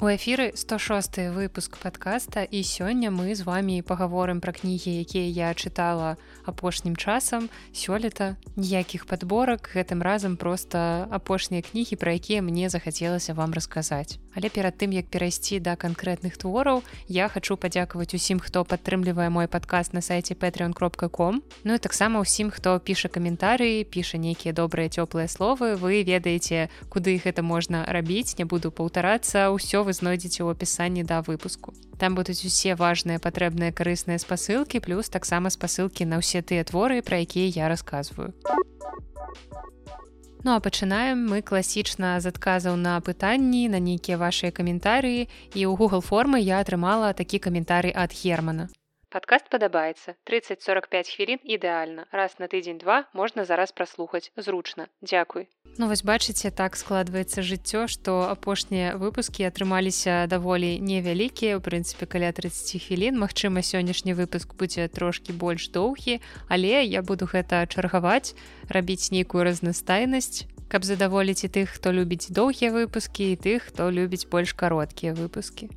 У эфіры 106 выпуск подкаста і сёння мы з вами паговорым пра кнігі, якія я чытала апошнім часам сёлета ніякіх подборак гэтым разам просто апошнія кнігі, пра якія мне захацелася вам расказаць. Але перад тым як перайсці да канкрэтных твораў, я хочу падзякаваць усім, хто падтрымлівае мой падкаст на сайце patreon.com. Ну і таксама ўсім, хто піша каментарыі, піша нейкія добрыя цёплыя словы, вы ведаеце, куды гэта можна рабіць, не буду паўтарацца ўсё вы знойдзеце ў апісанні да выпуску. Там будуць усе важныя патрэбныя карысныя спасылкі, плюс таксама спасылкі на ўсе тыя творы, пра якія я расказваю. Ну а пачынаем мы класічна з адказаў на пытанні на нейкія вашыя каментарыі і ў Google формы я атрымала такі каментарый ад Германа. Падкаст падабаецца 30-45 хвілін ідэальна раз на тыдзень два можна зараз праслухаць зручна дзякуй Ну вось бачыце так складваецца жыццё што апошнія выпускі атрымаліся даволі невялікія у прынцыпе каля 30 хвілін Мачыма сённяшні выпуск будзе трошкі больш доўгі але я буду гэта чаргаваць рабіць нейкую разнастайнасць каб задаволіць і тых хто любіць доўгія выпускі і тых хто любіць больш кароткія выпускі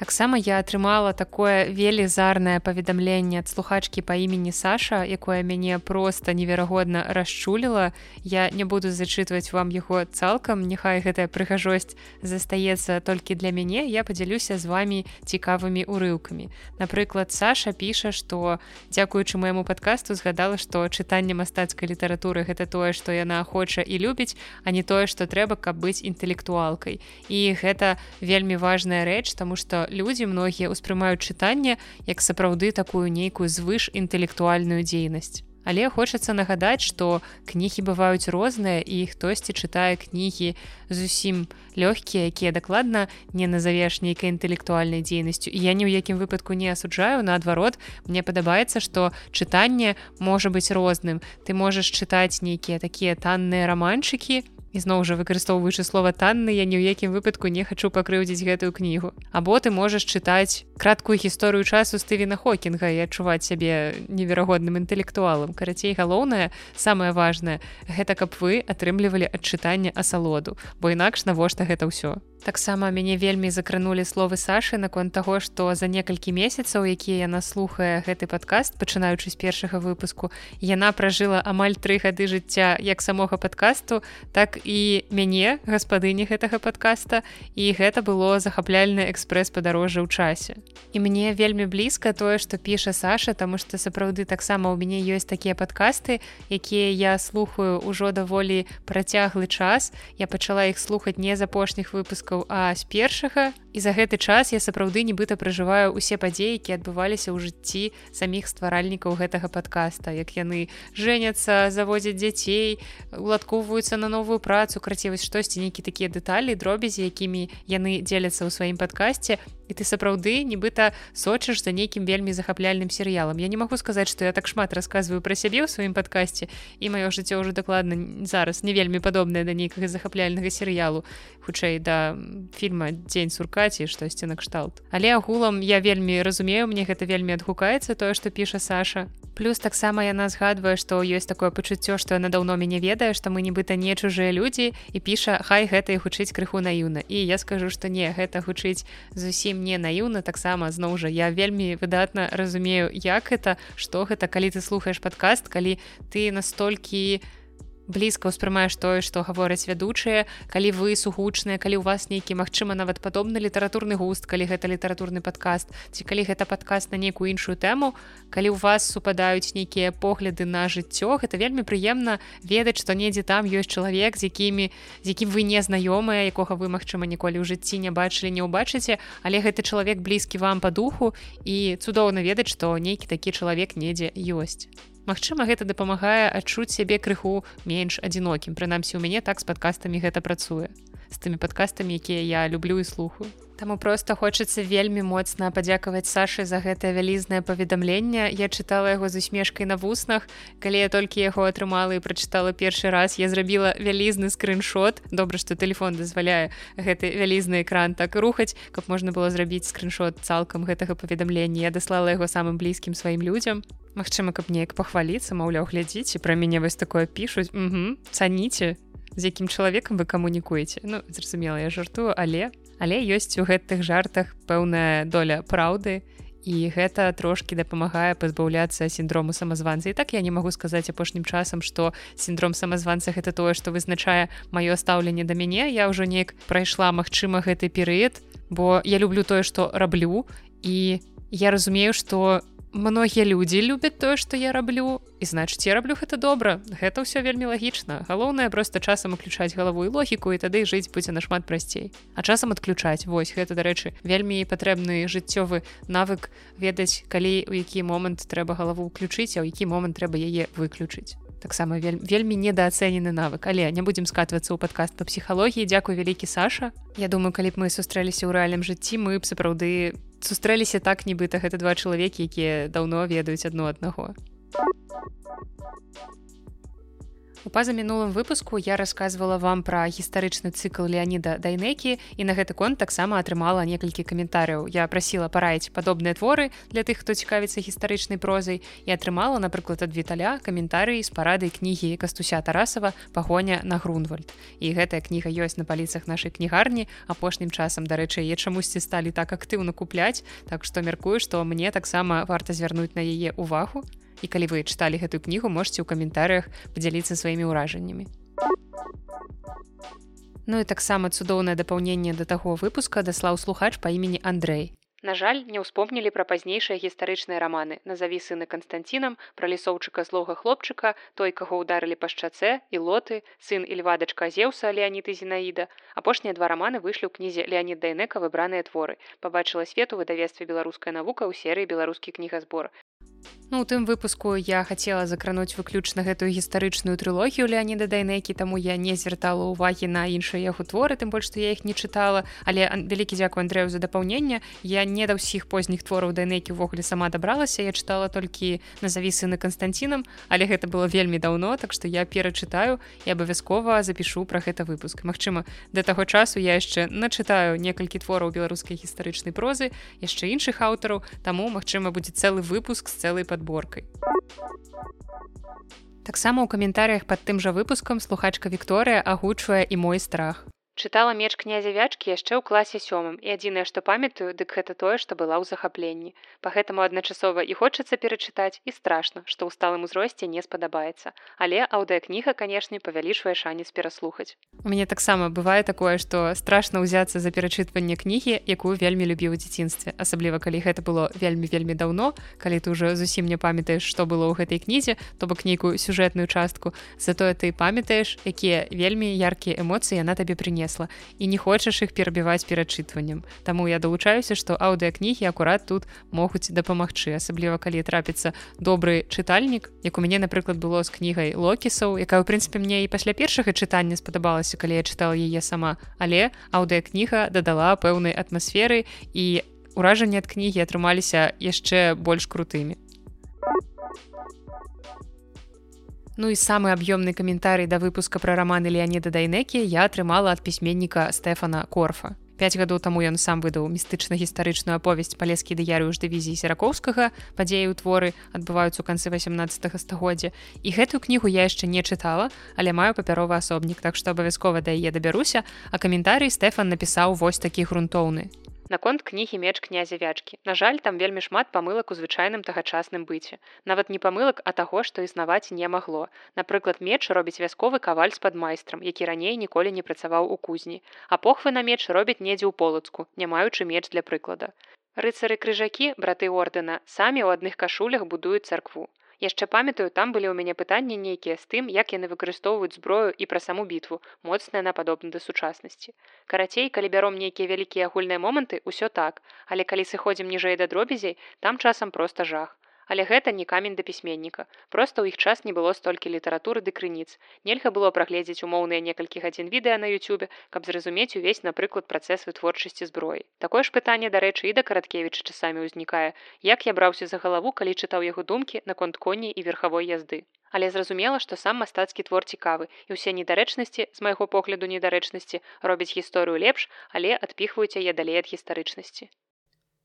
таксама я атрымала такое велізарнае паведамленне ад слухачкі па імені Саша якое мяне просто неверагодна расчуліла. Я не буду зачытваць вам яго цалкам няхай гэтая прыгажосць застаецца толькі для мяне я подзялюся з вами цікавымі урыўкамі напрыклад Саша піша что дзякуючы майму подкасту згадала что чытанне мастацкай літаратуры гэта тое что яна хоча і любіць а не тое что трэба каб быць інтэлектуалкай. І гэта вельмі важная рэч тому что людзі многія ўспрымаюць чытанне як сапраўды такую нейкую звыш інтэлектуальную дзейнасць. Але хочацца нагадаць, што кнігі бываюць розныя і хтосьці чытае кнігі зусім лёгкія, якія дакладна не назавеш нейкай інтэлектуальнай дзейнасцю. Я ні ў якім выпадку не асуджаю, наадварот, мне падабаецца, што чытанне можа быць розным. Ты можаш чытаць нейкія такія танныя раманчыкі, ізноў жа выкарыстоўваючы слова танны я ні ў якім выпадку не хачу пакрыўдзіць гэтую кнігу. Або ты можаш чытаць краткую гісторыю часу стывена хокінга і адчуваць сябе неверагодным інтэлектуалам. Карацей галоўнае самае важное гэта каб вы атрымлівалі адчытанне асалоду бо інакш навошта гэта ўсё таксама мяне вельмі закранулі словы Сашы наконт таго што за некалькі месяцаў якія яна слухае гэты падкаст пачынаючы з першага выпуску яна пражыла амаль тры гады жыцця як самога падкасту так і мяне гаспадыні гэтага подкаста і гэта было захапляльны экспрэс-падарожжа ў часе. І мне вельмі блізка тое што піша Саша тому что сапраўды таксама ў мяне ёсць такія падкасты якія я слухаю ўжо даволі працяглы час. Я пачала іх слухаць не з апошніх выпускаў а з першага. І за гэты час я сапраўды нібыта пражываю усе падзеі які адбываліся ў жыцці саміх стваральнікаў гэтага подкаста як яны жэняцца заводзяць дзяцей уладкоўваюцца на новую працу краціваць штосьці нейкі такія дэталі дробязі якімі яны дзеляцца ў сваім падкасці і ты сапраўды нібыта сочыш за нейкім вельмі захапляльным серыялам. Я не магу сказаць што я так шмат расказваю пра сябе ў сваім падкасці і маё жыццё ўжо дакладна зараз не вельмі падобнае да нейкага захапляльнага серыялу хутчэй да фільма дзень суркаці штосьці накшталт але агулам я вельмі разумею мне гэта вельмі адгукаецца тое што піша Саша плюс таксама яна згадвае што ёсць такое пачуццё што яна даўно мяне ведае што мы нібыта не чужыя людзі і піша хай гэта і гучыць крыху наіўна і я скажу што не гэта гучыць зусім не наіўна таксама зноў жа я вельмі выдатна разумею як это што гэта калі ты слухаеш падкаст калі ты настолькі не блізка ўспрымаеш тое што гавораць вядучыя калі вы сугучныя калі у вас нейкі магчыма нават падобны літаратурны густ калі гэта літаратурны падкаст ці калі гэта падкаст на нейкую іншую тэму калі у вас супадаюць нейкія погляды на жыццё гэта вельмі прыемна ведаць што недзе там ёсць чалавек з якімі з якім вы не знаёмыя якога вы магчыма ніколі ў жыцці не бачылі не ўбачыце але гэты чалавек блізкі вам па духу і цудоўна ведаць што нейкі такі чалавек недзе ёсць Магчыма, гэта дапамагае адчуць сябе крыху менш адзінокім. Прынамсі у мяне так з падкастамі гэта працуе. З тымі падкастамі якія я люблю і слухаю Таму просто хочацца вельмі моцна падзякаваць Сашы за гэтае вялізнае паведамленне. Я чытала яго з усмешкай на вуснах. Калі я толькі яго атрымала і прачытала першы раз, я зрабіла вялізны скриншот. Добра, што телефон дазваляе гэты вялізны экран так рухаць, каб можна было зрабіць скриншот цалкам гэтага паведамлення. Я даслала яго самым блізкім сваім людзям. Магчыма, каб неяк пахваліцца, маўляў, глядзіце, пра мяне вось такое пішуць. цаніце, з якім чалавекам вы камунікуеце. Ну, зразумела, я жартую, але але ёсць у гэтых жартах пэўная доля праўды і гэта трошки дапамагае пазбаўляцца сіндрому самазванца і так я не магу сказаць апошнім часам што сіндром самазванца гэта тое што вызначае маё стаўленне да мяне я ўжо неяк прайшла магчыма гэты перыяд бо я люблю тое што раблю і я разумею што многія людзі любяць тое што я раблю і значыць я раблю гэта добра. Гэта ўсё вельмі лагічна. Галоўнае просто часам уключаць галаву і логіку і тады жыць будзе нашмат прасцей. А часам адключаць вось гэта дарэчы вельмі патрэбны жыццёвы навык ведаць калі у які момант трэба галаву ўключыць а ў які момант трэба яе выключыць. Таксама вель, вельмі недаацэнены навык. Але не будзем скатвацца ў падкаст па псіхалогіі. Дзякуй вялікі Саша. Я думаю калі б мы сустрэліся ў рэальным жыцці мы б сапраўды сустрэліся так нібыта гэта два чалавекі якія даўно ведаюць адно аднаго У пазамінулым выпуску я рассказывала вам пра гістарычны цыкл Леаніда Дайнекі і на гэты конт таксама атрымала некалькі каментаряў. Я прасіла параіць падобныя творы для тых, хто цікавіцца гістарычнай прозай і атрымала, напрыклад, ад віталя каментарыі з парадай кнігі кастуся Тарасава пагоня на Грунвальд. І гэтая кніга ёсць на паліцах нашай кнігарні, апошнім часам, дарэчы, яе чамусьці сталі так актыўна купляць, Так што мяркую, што мне таксама варта звярнуць на яе ўвагу і калі вы чыталі гэтую кнігу можете ў каментарях подзяліцца сваімі ўражаннямі Ну і таксама цудоўнае дапаўненне да таго выпуска даслаў слухач па імені Андрэй На жаль не ўспомнілі пра пазнейшыя гістарычныя раманы. Назаві сыны канстанцінам пра лісоўчыка злога хлопчыка той каго ўдарылі па шчацэ і лоты сын ільвадачка зеўса леаніты зінаіда. Апошнія два раманы выйшлі ў кнізе леонид дайнека. Выбраныя творы пабачыла свету выдавецтве беларуская навука ў серыі беларускі кнігазбор Ну, у тым выпуску я хацела закрануць выключна гэтую гістарычную трылогію Леаніда Дайнекі, таму я не звяртала ўвагі на іншыя яго творы, тым больш што я іх не чытала, але вялікі дзякую Андрэю за дапаўненне. Я не да ўсіх позніх твораў Дайнекі ўвогуле сама дабралася. Я чытала толькі назаві сыны Канстанцінам, але гэта было вельмі даўно, так што я перачытаю і абавязкова запішу пра гэта выпуск. Магчыма, да таго часу я яшчэ начытаю некалькі твораў беларускай гістарычнай прозы, яшчэ іншых аўтараў, таму магчыма будзе цэлы выпуск з цэлай падборкай. Таксама ў каментарях пад тым жа выпускам слухачка Вікторыя агучвае і мой страх чытала меч князя вячкі яшчэ ў класе сёмым і адзінае што памятаю дык гэта тое што была ў захапленні. По гэтаму адначасова і хочацца перачытаць і страшна што ў сталым узросце не спадабаецца. Але аўдыакніга канешне павялічвае шанец пераслухаць. У мяне таксама бывае такое што страшна ўзяцца за перачытванне кнігі якую вельмі любіў у дзяцінстве асабліва калі гэта было вельмі вельмі даўно калі ты уже зусім не памятаеш што было ў гэтай кнізе то бок нейкую сюжэтную частку. Затое ты памятаеш якія вельмі яркія эмоцыі яна табе прынесла крэсла і не хочаш іх перабіваць перачытваннем. Таму я далучаюся, што аўдыакнігі акурат тут могуць дапамагчы, асабліва калі трапіцца добры чытальнік, як у мяне, напрыклад, было з кнігай локісаў, якая ў прынцыпе мне і пасля першага чытання спадабалася, калі я чытала яе сама. Але аўдыакніга дадала пэўнай атмасферы і ўражанні ад кнігі атрымаліся яшчэ больш крутымі. Ну і самы аб'ёмны каментарый да выпуска пра раманы Леаніда Дайнекі я атрымала ад пісьменніка Стэфана Корфа. Гадоў таму ён сам выдаў містычна-гістарычную аповесць палескі дыярыю ж дывізіі серакоўскага падзеі ў творы адбываюцца ў канцы 18 стагоддзя. І гэтую кнігу я яшчэ не чытала, але маю папяровы асобнік, так што абавязкова да яе дабяруся, а каментарый Стэфан напісаў вось такі грунтоўны наконт кнігі меч князя вячкі. На жаль там вельмі шмат памылак у звычайным тагачасным быце. Нават не памылак а таго што існаваць не магло. Напрыклад меч робіць вясковы каваль з-пад майстрам які раней ніколі не працаваў у кузні. А похвы на меч робяць недзе ў полацку не маючы меч для прыклада. Рыцары крыжакі браты ордэна самі ў адных кашулях будуюць царкву яшчэ памятаю там былі ў мяне пытанні нейкія з тым як яны выкарыстоўваюць зброю і пра саму бітву моцная на падобна да сучаснасці карацей калі бяром нейкія вялікія агульныя моманты ўсё так. Але калі сыходзім ніжэй да дробязей там часам проста жах Але гэта не камень да пісьменніка. Проста ў іх час не было столькі літаратуры ды крыніц. Нельга было прагледзець умоўныя некалькі гадзін відэа на Ютубе, каб зразумець увесь, напрыклад, працэс вытворчасці зброі. Такое ж пытанне, дарэчы, і да караткевіча часамі ўзнікае. Як я браўся за галаву, калі чытаў яго думкі наконт коней і верхавой язды. Але зразумела, што сам мастацкі твор цікавы і ўсе недарэчнасці з майго погляду недарэчнасці робяць гісторыю лепш, але адпіхваюць яе далей ад гістарычнасці.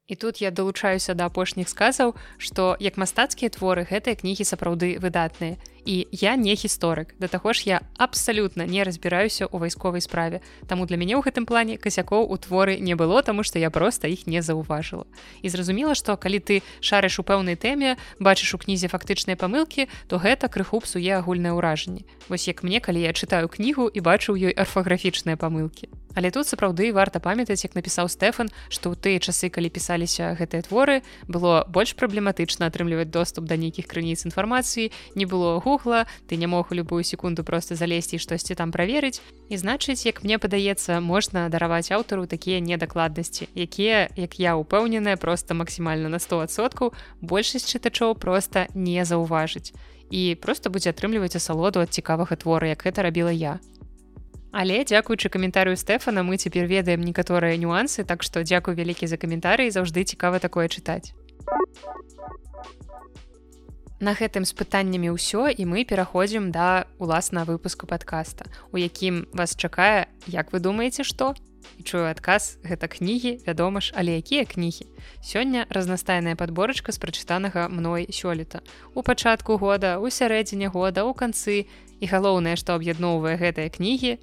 І тут я далучаюся да апошніх сказаў, што як мастацкія творы гэтыя кнігі сапраўды выдатныя. І я не гісторык. Да таго ж я абсалютна не разбіраюся ў вайсковай справе. Таму для мяне ў гэтым плане касякоў у творы не было, таму што я проста іх не заўважыла. І зразумела, што калі ты шарыш у пэўнай тэме, бачыш у кнізе фактычныя памылкі, то гэта крыху псуе агульнае ўражанне. Вось як мне, калі я чытаю кнігу і бачу ў ёй арфаграфічныя памылкі. Але тут сапраўды варта памятаць, як напісаў Стэфан, што ў тыя часы, калі пісаліся гэтыя творы, было больш праблематычна атрымліваць доступ да нейкіх крыніц інфармацыі, не было гугла, ты не мог у любую секунду просто залезці штосьці там праверыць. І значыць, як мне падаецца, можна дараваць аўтару такія недакладнасці, якія, як я упэўненая, проста максімальна на 100соткаў большасць чытачоў проста не заўважыць. І проста будзе атрымліваць асалоду ад цікавага твора, як гэта рабіла я. Але дзякуючы каментарыю Стэфана мы цяпер ведаем некаторыя нюансы, так што дзякую вялікі за каментарый заўжды цікава такое чытаць. На гэтым з пытаннямі ўсё і мы пераходзім да уласна выпуску падкаста, у якім вас чакае, як вы думаеце, што? І чую адказ гэта кнігі, вядома ж, але якія кнігі. Сёння разнастайная падборачка з прачытанага мной сёлета. У пачатку года, у сярэдзіне года, у канцы, і галоўнае што аб'ядноўвае гэтыя кнігі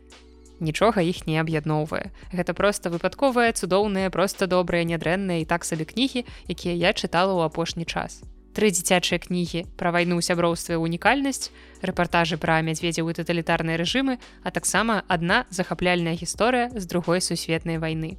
нічога іх не аб'ядноўвае гэта проста выпадковыя цудоўныя проста добрыя нядрэнныя і так сабе кнігі якія я чытала ў апошні час тры дзіцячыя кнігі пра вайну сяброўства унікальнасць рэпартажы пра мядзведзяў і таталітарныя рэжымы а таксама адна захапляльная гісторыя з другой сусветнай вайны.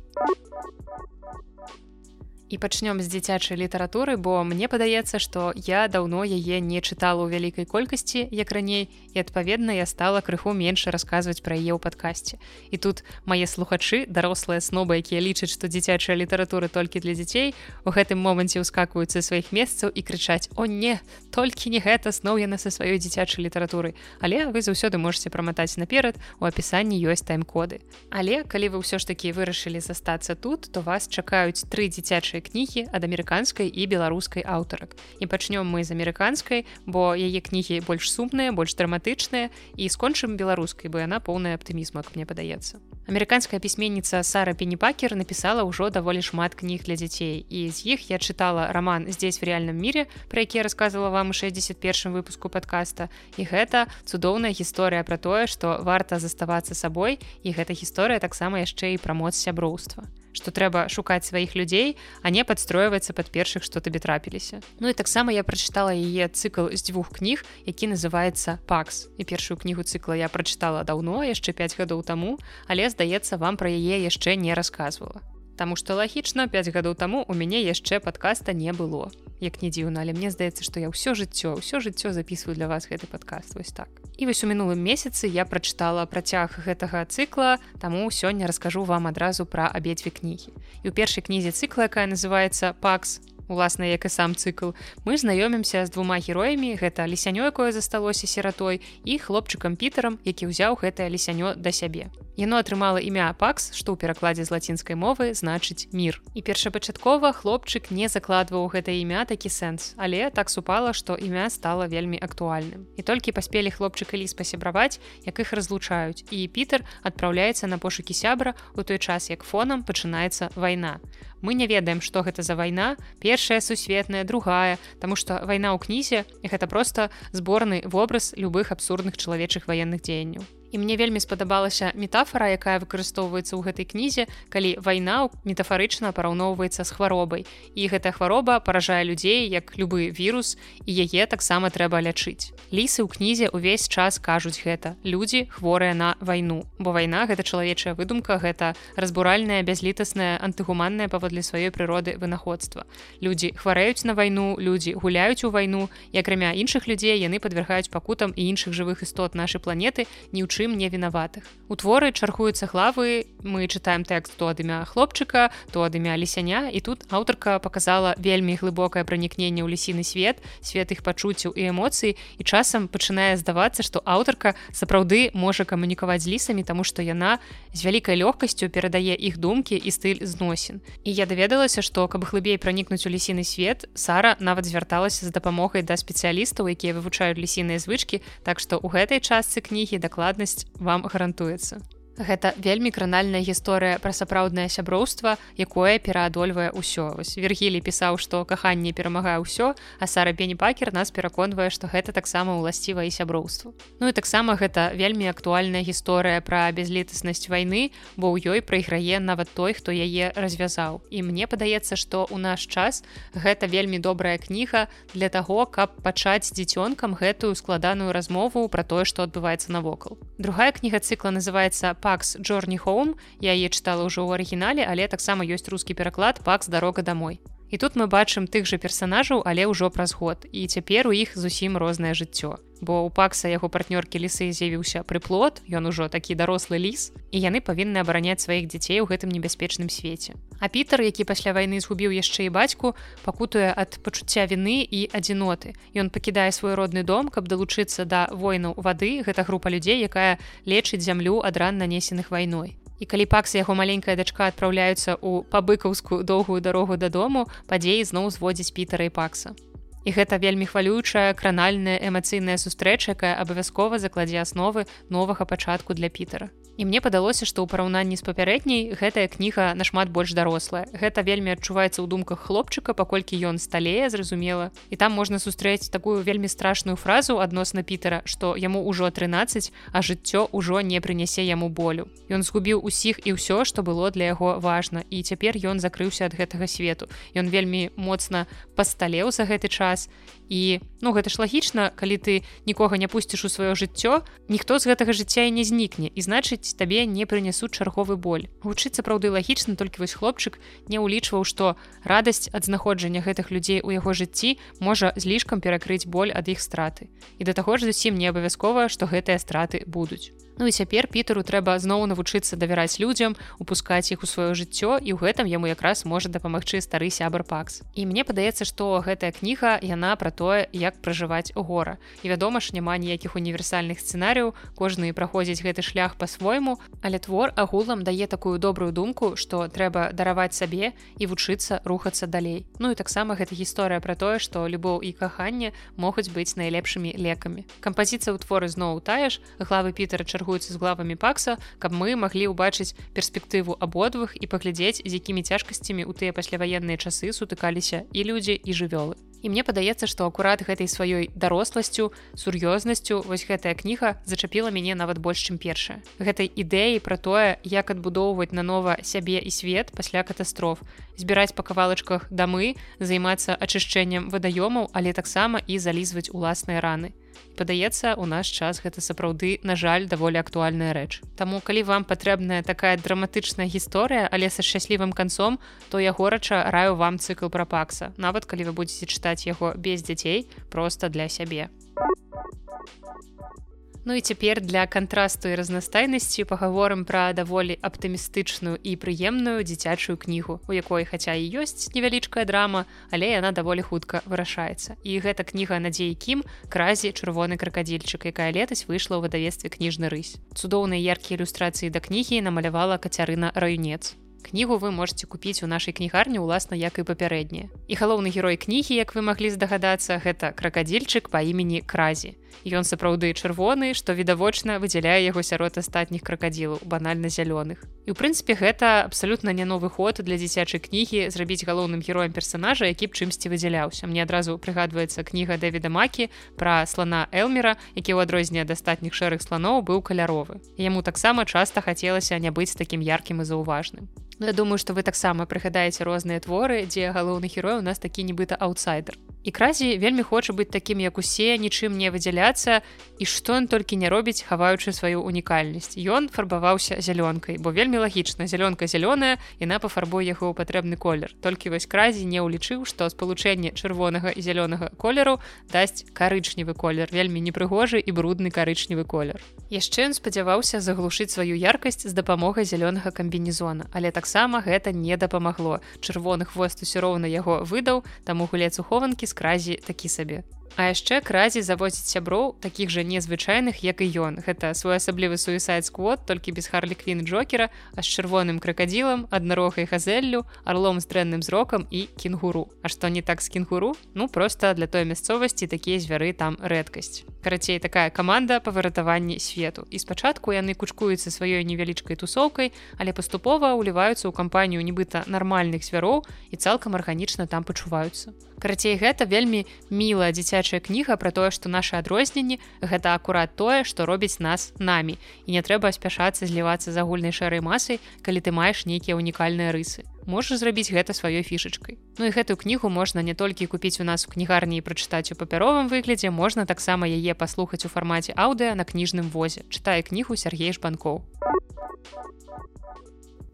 І пачнём з дзіцячай літаратуры бо мне падаецца што я даўно яе не чытала ў вялікай колькасці як раней і адпаведна я стала крыху менш расказваць пра яе ў падкасці. І тут мае слухачы дарослыя снобы якія лічаць што дзіцячая літаратура толькі для дзяцей у гэтым моманце ўскакваюцца сваіх месцаў і крычаць о не толькі не гэта сноў яна са сваёй дзіцячай літаратуры але вы заўсёды можете праматаць наперад у апісанні ёсць тайм-коды. Але калі вы ўсё ж такі вырашылі застацца тут то вас чакаюць тры дзіцячыя кнігі ад амерыканскай і беларускай аўтарак. І пачнём мы з амерыканскай бо яе кнігі больш сумныя больш драматычныя і скончым беларускай бо яна поўная аптымізму мне падаецца. Амерыканская пісьменніца сара пенепакер напісала ўжо даволі шмат кніг для дзяцей. І з іх я чытала роман здесь в реальным мире про які рассказывала вам у 61 выпуску подкаста і гэта цудоўная гісторыя про тое что варта заставацца сабой і гэта гісторыя таксама яшчэ і пра моц сяброўства што трэба шукаць сваіх людзей, а не падстройваецца пад першых, што табе трапіліся. Ну і таксама я прачытала яе цыкл з дзвюх кніг, які называецца пакс. І першую кнігу цыкла я прачытала даўно яшчэ 5 гадоў таму, але здаецца, вам пра яе яшчэ не расказвала. Таму што лагічна 5 гадоў таму у мяне яшчэ падкаста не было. Як не дзіўна, але мне здаецца, што я ўсё жыццё, ўсё жыццё записываю для вас гэты падкаст вось так. І вось у мінулым месяцы я прачытала працяг гэтага цыкла, таму сёння раскажу вам адразу пра абедзве кнігі. І ў першай кнізе цыкла, якая называется пакс, уласна як і сам цыкл. Мы знаёмімся з двума героямі гэта лісянё якое засталося сіратой і хлопчыкам пітерам які ўзяў гэтае лісянё да сябе. Яно атрымала імя пакс што ў перакладзе з лацінскай мовы значыць мір і першапачаткова хлопчык не закладваў гэта імя такі сэнс але так супала што імя стала вельмі актуальным. І толькі паспелі хлопчык ліс пасябраваць як іх разлучаюць і пітер адпраўляецца на пошукі сябра у той час як фонам пачынаецца вайна мы не ведаем што гэта за вайна. Першая сусветная другая. Тому что вайна ў кнізе гэта просто зборны вобраз любых абсурдных чалавечых ваенных дзеянняў і мне вельмі спадабалася метафора якая выкарыстоўваецца ў гэтай кнізе калі вайна метафарычна параўноўваецца з хваробай. І гэтая хвароба паражае людзей як любы вірус і яе таксама трэба лячыць. Лісы ў кнізе ўвесь час кажуць гэта. Людзі хворыя на вайну. Бо вайна гэта чалавечая выдумка гэта разбуральная бязлітасная антыгуманная паводле сваёй прыроды вынаходства. Людзі хварэюць на вайну людзі гуляюць у вайну і акрамя іншых людзей яны падвяргаюць пакутам і іншых жывых істот нашай планеты не ў чым чым не вінаватых у творы чаргуюцца главы мы чытаем тэкст то ад імя хлопчыка то ад імя лісяня і тут аўтарка показала вельмі глыбокае пранікненне ў лісіны свет свет іх пачуццяў і эмоцый і часам пачынае здавацца што аўтарка сапраўды можа камунікаваць з лісамі таму што яна з вялікай лёгкасцю перадае іх думкі і стыль зносін. І я даведалася што каб глыбей пранікнуць у лісіны свет Сара нават звярталася з дапамогай да спецыялістаў якія вывучаюць лісіныя звычкі так што ў гэтай частцы кнігі дакладнасць вам гарантуецца Гэта вельмі кранальная гісторыя пра сапраўднае сяброўства, якое пераадольвае ўсё. Вергілі пісаў, што каханне перамагае ўсё, а Сара Бенніпакер нас пераконвае, што гэта таксама ўласціва і сяброўству. Ну і таксама гэта вельмі актуальная гісторыя пра бязлітаснасць вайны, бо ў ёй прайграе нават той, хто яе развязаў. І мне падаецца, што ў наш час гэта вельмі добрая кніга для таго, каб пачаць дзіцёнкам гэтую складаную размову пра тое, што адбываецца навокал. Другая кніга цыкла называется пакс Джорні Хоум я яе чытала ўжо ў арыгінале але таксама ёсць рускі пераклад пакс. Дарога домой і тут мы бачым тых жа персонажаў але ўжо праз год. І цяпер у іх зусім рознае жыццё бо у пакса яго партнёркі лісы з'явіўся прыплод ён ужо такі дарослы ліс і яны павінны абараняць сваіх дзяцей у гэтым небяспечным свеце. А пітер які пасля вайны згубіў яшчэ і бацьку пакутуе ад пачуцця віны і адзіноты. Ён пакідае свой родны дом каб далучыцца да войнаў вады гэта група людзей якая лечыць зямлю ад ран нанесеных вайной. І калі пакс яго маленькая дачка адпраўляюцца ў пабыкаўскую доўгую дарогу дадому падзеі зноў зводзіць пітара і пакса і гэта вельмі хвалючая кранальная эмацыйная сустрэча якая абавязкова закладзе асновы новага пачатку для пітера і мне падалося што ў параўнанні з папярэдняй гэтая кніга нашмат больш дарослая. Гэта вельмі адчуваецца ў думках хлопчыка паколькі ён сталее зразумела. І там можна сустрэць такую вельмі страшную фразу адносна пітера што яму ўжо 13 а жыццё ўжо не прынясе яму болю. Ён згубіў усіх і ўсё што было для яго важна і цяпер ён закрыўся ад гэтага свету. Ён вельмі моцна пасталеў за гэты час і ну гэта ж лагічна калі ты нікога не пусціш у сваё жыццё ніхто з гэтага жыцця і не знікне і значыць табе не прынясуць чарговы боль. Гучыць сапраўды лагічна толькі вось хлопчык не ўлічваў што радасць ад знаходжання гэтых людзей у яго жыцці можа злішкам перакрыць боль ад іх страты. І да таго ж зусім не абавязкова што гэтыя страты будуць Ну і цяпер пітеру трэба зноў навучыцца давяраць людзям упускаць іх у сваё жыццё і ў гэтым яму якраз можа дапамагчы стары сябар пакс. І мне падаецца што гэтая кніга яна пра тое як пражываць гора. І вядома ж няма ніякіх універсальных сцэнарыяў кожны праходзіць гэты шлях по-свойму але твор агулам дае такую добрую думку што трэба дараваць сабе і вучыцца рухацца далей. Ну і таксама гэта гісторыя пра тое што любоў і каханне могуць быць найлепшымі лекамі. Кампазіцыя ў творы зноў тая ж главы пітера чар чаргуецца з главамі пакса каб мы маглі ўбачыць перспектыву абодвых і паглядзець з якімі цяжкасцямі ў тыя пасляваенныя часы сутыкаліся і людзі і жывёлы. І мне падаецца што акурат гэтай сваёй даросласцю сур'ёзнасцю вось гэтая кніга зачапіла мяне нават больш чым першая. Гэтай ідэі пра тое як адбудоўваць нанова сябе і свет пасля катастроф збіраць па кавалачках дамы займацца ачышчэннем вадаёмаў але таксама і залізваць уласныя раны падаецца у наш час гэта сапраўды на жаль даволі актуальная рэч. Таму калі вам патрэбная такая драматычная гісторыя але са шчаслівым канцом то я горача раю вам цыкл пра пакса. Нават калі вы будетеце чытаць яго без дзяцей просто для сябе Ну і цяпер для кантрасту і разнастайнасці пагаворым пра даволі аптымістычную і прыемную дзіцячую кнігу, у якой хаця і ёсць невялічкая драма, але яна даволі хутка вырашаецца. І гэта кніга надзеі кім кразе чырвоны кракадзільчык, якая летась выйшла ў выдавестве кніжны рысь. Цудоўныя яркія ілюстрацыі да кнігі намалявала кацярына раюнец кнігу вы можете купіць у нашай кнігарні уласна як і папярэднія і галоўны герой кнігі як вы маглі здагадацца гэта кракадзільчык па імені кразі. Ён сапраўды чырвоны што відавочна выдзяляе яго сярод астатніх кракадзілаў банальна зялёных. І у прынцыпе гэта абсалютна не новы ход для дзіцячай кнігі зрабіць галоўным героем персонажа які б чымсьці выдзяляўся. Мне адразу прыгадваецца кніга дэвіда макі пра слона элмера які ў адрозненне ад астатніх шэрых слоноў быў каляровы. Яму таксама часта хацелася не быць такім яркім і заўважным я думаю што вы таксама прыгадаеце розныя творы дзе галоўны герой у нас такі нібыта аутсайдер і кразі вельмі хоча быць такім як усе нічым не выдзяляцца і што ён толькі не робіць хаваючы сваю унікальнасць. Ён фарбаваўся зялёнкай бо вельмі лагічна зялёнка зялёная яна пафарбуе яго ў патрэбны колер. Толькі вось кразі не ўлічыў што спалучэнне чырвонага і зялёнага колеру дасць карычневы колер вельмі непрыгожы і брудны карычневы колер. Яшчэ ён спадзяваўся заглушыць сваю яркасць з дапамогай зялёнага камбінезона але таксама гэта не дапамагло. Чырвоны хвост усё роўна яго выдаў таму гулец ухованкі з кразі такі сабе. А яшчэ кразі завозіць сяброў такіх жа незвычайных як і ён. Гэта своеасаблівы суісайд сквот толькі без харлі квін джокера а з чырвоным кракадзілам аднарогай газеллю орлом з дрэнным зрокам і кенгуру. А што не так з кенгуру? Ну просто для той мясцовасці такія звяры там рэдкасць. Карацей такая каманда па выратаванні свету. І спачатку яны кучкуюцца сваёй невялічкай тусоўкай але паступова ўліваюцца ў кампанію нібыта нармальных звяроў і цалкам арганічна там пачуваюцца. Карацей гэта вельмі мілая дзіцячая кніга про тое што наше адрозненні гэта акурат тое што робіць нас намі. І не трэба спяшацца злівацца з агульнай шэрай масай калі ты маеш нейкія унікальныя рысы. Можаш зрабіць гэта сваёй фішачкай. Ну і гэтую кнігу можна не толькі купіць у нас у кнігарні і прачытаць у папяровым выглядзе можна таксама яе паслухаць у фармаце аўдыа на кніжным возе. Чытае кнігу Сергей шбанкоў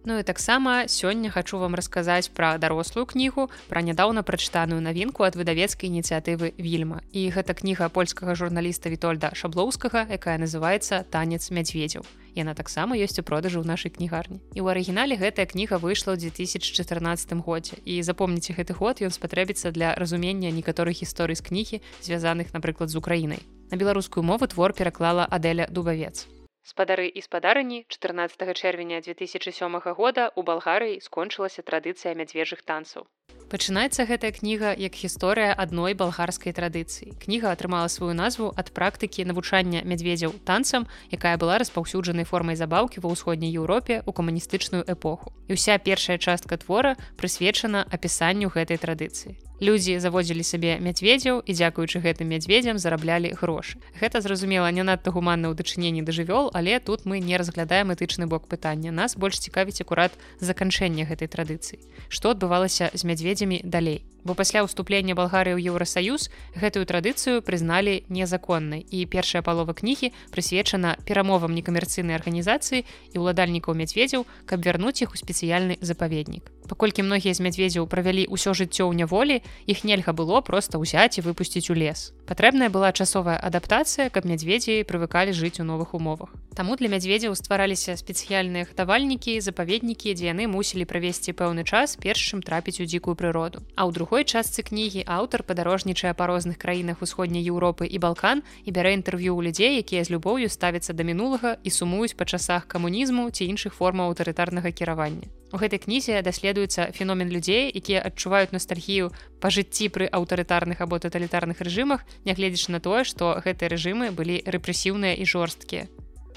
Ну і таксама сёння хачу вам расказаць пра дарослую кнігу пра нядаўна прачытаную навінку ад выдавецкай ініцыятывы вільма і гэта кніга польскага журналіста вітольда шаблоўскага якая называется танец мядзведзяў яна таксама ёсць у продажы ў нашай кнігарні. І ў арыгінале гэтая кніга выйшла ў 2014 годзе. І запомніце гэты год ён спатрэбіцца для разумення некаторых гісторый з кнігі звязаных напрыклад з украінай. На беларускую мову твор пераклала адэля дубавец спадары і спадарыні 14 чэрвеня 2007 года у балгарыі скончылася традыцыя мядзвежых танцаў пачынаецца гэтая кніга як гісторыя адной балгарскай традыцыі кніга атрымала сваю назву ад практыкі навучання мядзведзяў танцам якая была распаўсюджанай формай забаўкі ва ўсходняй еўропе у камуністычную эпоху і ўся першая частка твора прысвечана апісанню гэтай традыцыі Людзі заводзілі сабе мядзведзяў і дзякуючы гэтым мядзведзям зараблялі грошы. Гэта зразумела не надта гуманна ў дачыненні да жывёл, але тут мы не разглядаем этычны бок пытання. Нас больш цікавіць акурат заканчэнне гэтай традыцыі. Што адбывалася з мядзведзямі далей бо пасля ўступлення балгарыі ў еўросаюз гэтую традыцыю прызналі незаконнай. І першая палова кнігі прысвечана перамовам некамерцыйнай арганізацыі і ўладальнікаў мядзведзяў каб вярнуць іх у спецыяльны запаведнік. Паколькі многія з мядзведзяў правялі ўсё жыццё ў няволі іх нельга было проста ўзяць і выпусціць у лес. Патрэбная была часовая адаптацыя каб мядзведзі прывыкалі жыць у новых умовах. Таму для мядзведзяў ствараліся спецыяльныя хтавальнікі запаведнікі дзе яны мусілі правесці пэўны час першым трапіць у дзікую прыроду. А ў друг другой частцы кнігі аўтар падарожнічае па розных краінах усходняй Еўропы і балкан і бярэ інтэрв'ю ў людзей якія з любоўю ставяцца да мінулага і сумуюць па часах камунізму ці іншых формаў аўтарытарнага кіравання. У гэтай кнізе даследуецца феномен людзей якія адчуваюць ностальгію па жыцці пры аўтарытарных або таталітарных рэжымах нягледзячы на тое што гэтыя рэжымы былі рэпрэсіўныя і жорсткія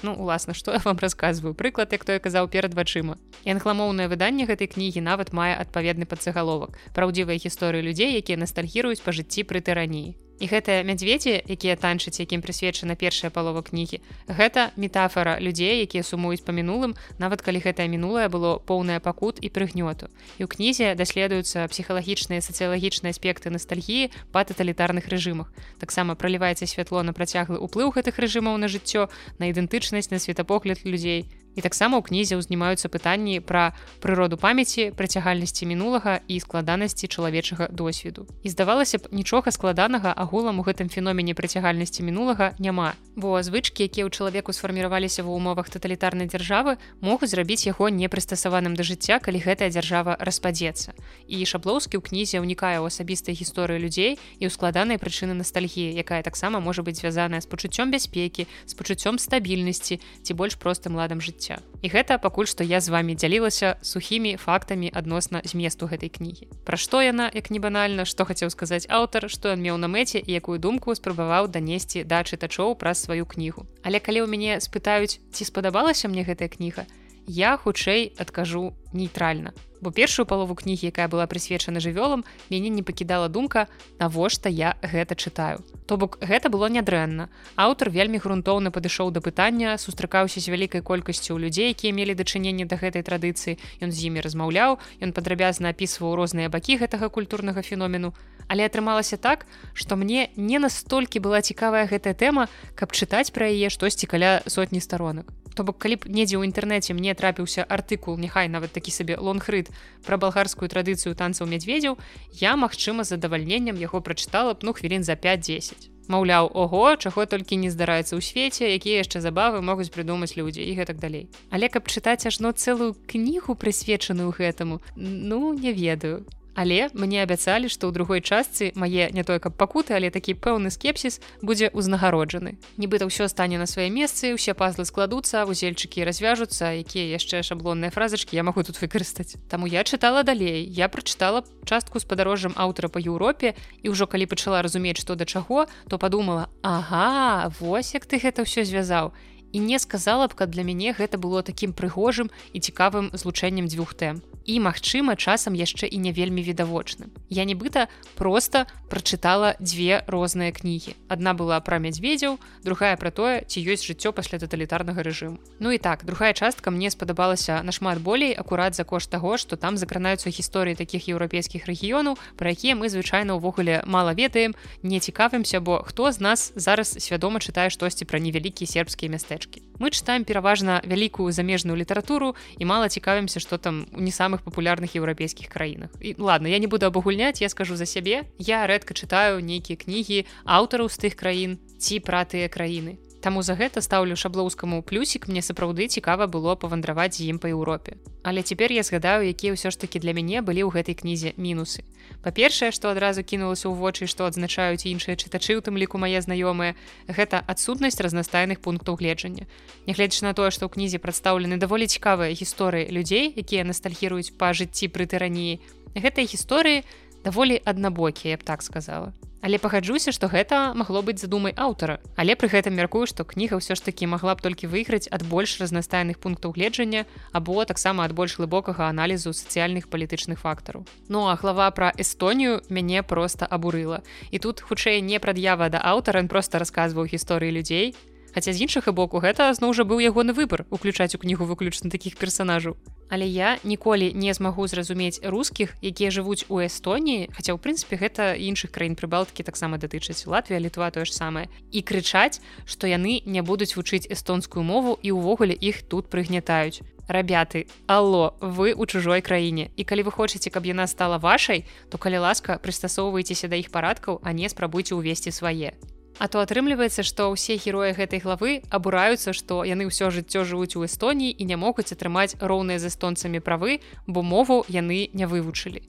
ну уласна што я вам расказваю. Прыклад як той казаў перад вачыма. І англамоўнае выданне гэтай кнігі нават мае адпаведны падзагаловак праўдзівыя гісторыі людзей якія ностальгіруюць па жыцці пры тыраніі і гэтыя мядзведзі якія танчаць якім прысвечана першая палова кнігі гэта метафора людзей якія сумуюць па мінулым нават калі гэтае мінулае было поўнае пакут і прыгнёту. І ў кнізе даследуюцца псіхалагічныя сацыялагічныя аспекты ностальгіі па таталітарных рэжымах. Таксама праліваецца святло на працяглы ўплыў гэтых рэжымаў на жыццё на ідэнтычнасць на светапогляд людзей І таксама ў кнізе ўзнімаюцца пытанні пра прыроду памяці, працягальнасці мінулага і складанасці чалавечага досведу. І здавалася б, нічога складанага агулам у гэтым феномене працягальнасці мінулага няма. Бо звычкі, якія ў чалавеку сфарміраваліся ва ўмовах таталітарнай дзяржавы, могуць зрабіць яго непрыстасаваным да жыцця, калі гэтая дзяржава распадзецца. І шаблоўскі ў кнізе ўнікае ў асабістай гісторыі людзей і ў складанай прычыны ностальгіі, якая таксама можа быць звязаная з пачуццём бяспекі, з пачуццём стабільнасці ці больш простым ладам жыцця жыцця. І гэта пакуль што я з вами дзялілася сухімі фактамі адносна зместу гэтай кнігі. Пра што яна як не банальна што хацеў сказаць аўтар што ён меў на мэце і якую думку спрабаваў данесці да чытачоў праз сваю кнігу. Але калі ў мяне спытаюць ці спадабалася мне гэтая кніга я хутчэй адкажу нейтральна. Бо першую палову кнігі якая была прысвечана жывёлам мяне не пакідала думка навошта я гэта чытаю? То бок гэта было нядрэнна. Аўтар вельмі грунтоўна падышоў да пытання сустракаўся з вялікай колькасцю людзей якія мелі дачыненне да гэтай традыцыі. Ён з імі размаўляў ён падрабязна апісваў розныя бакі гэтага культурнага феномену але атрымалася так што мне не настолькі была цікавая гэтая тэма каб чытаць пра яе штосьці каля сотні старонак. То бок калі б недзе ў інтэрнэце мне трапіўся артыкул няхай нават такі сабе лонгрыд пра балгарскую традыцыю танцаў мядзведзяў я магчыма задавальненнем яго прачытала б ну хвілін за 5-10 Маўляў ого чаго толькі не здараецца ў свеце якія яшчэ забавы могуць прыдумаць людзі і гэтак далей. Але каб чытаць ажно цэлую кнігу прысвечаную гэтаму ну не ведаю Але мне абяцалі, што ў другой частцы мае не той каб пакуты, але такі пэўны скепсіс будзе ўзнагароджаны. Нібыта ўсё стане на свае месцы, усе пазлы складуцца, вузельчыкі развяжуцца, якія яшчэ шаблонныя фразачкі я магу тут выкарыстаць. Таму я чытала далей. Я прачытала частку з падарожжам аўтара па Еўропе і ўжо калі пачала разумець, што да чаго, то падумала: Ага, вось як ты гэта ўсё звязаў. І не сказала б, каб для мяне гэта было такім прыгожым і цікавым злучэннем дзвюх тэм. І магчыма часам яшчэ і не вельмі відавочным. Я нібыта просто прачытала дзве розныя кнігі. Одна была пра мядзведзяў другая пра тое ці ёсць жыццё пасля таталітарнага рэжыму. Ну і так другая частка мне спадабалася нашмат болей акурат за кошт таго што там закранаюцца гісторыі такіх еўрапейскіх рэгіёнаў пра якія мы звычайна ўвогуле мала ведаем не цікавімся бо хто з нас зараз свядома чытае штосьці пра невялікія сербскія мястэчкі мы чытаем пераважна вялікую замежную літаратуру і мала цікавімся што там не самых самых папулярных еўрапейскіх краінах. І ладно я не буду абагульняць я скажу за сябе. Я рэдка чытаю нейкія кнігі аўтараў з тых краін ці пра тыя краіны Таму за гэта стаўлю шаблоўскаму плюсік мне сапраўды цікава было павандраваць з ім па Еўропе. Але цяпер я згадаю, якія ўсё ж такі для мяне былі ў гэтай кнізе мінусы. Па-першае, што адразу кінулася ў вочы, што адзначаюць іншыя чытачы, у тым ліку мае знаёмыя, гэта адсутнасць разнастайных пунктаў гледжання. Нягледзяч на тое, што ў кнізе прадстаўлены даволі цікавыя гісторыі людзей, якія ностальгіруюць па жыцці пры тыраніі. Гэтыя гісторыі даволі аднабокія, я б так сказала. Але пагаджуся, што гэта магло быць задумай аўтара. Але пры гэтым мяркую, што кніга ўсё ж такі магла б толькі выйграць ад больш разнастайных пунктаў гледжання або таксама ад больш глыбокага аналізу сацыяльных палітычных фактараў. Ну а глава пра Эстонію мяне проста абурыла. І тут хутчэй не прад'ява да аўтара, ён проста расказваў гісторыі людзей, Хаця з іншага боку гэта зноў жа быў ягоны выбар уключаць у кнігу выключна такіх персонажаў. Але я ніколі не змагу зразумець рускіх, якія жывуць у Эстоніі, хаця ў прынцыпе гэта іншых краін прыбалткі таксама датычаць Латвія, літва тое ж самае і крычаць, што яны не будуць вучыць эстонскую мову і ўвогуле іх тут прыгнятаюць. Рабяты, Алло, вы ў чужой краіне. І калі вы хочаце, каб яна стала вашай, то калі ласка, прыстасоўвайцеся да іх парадкаў, а не спрабуйце ўвесці свае. А то атрымліваецца, што ўсе героі гэтай главы абураюцца, што яны ўсё жыццё жывуць у Эстоніі і не могуць атрымаць роўныя з эстонцамі правы, бо мову яны не вывучылі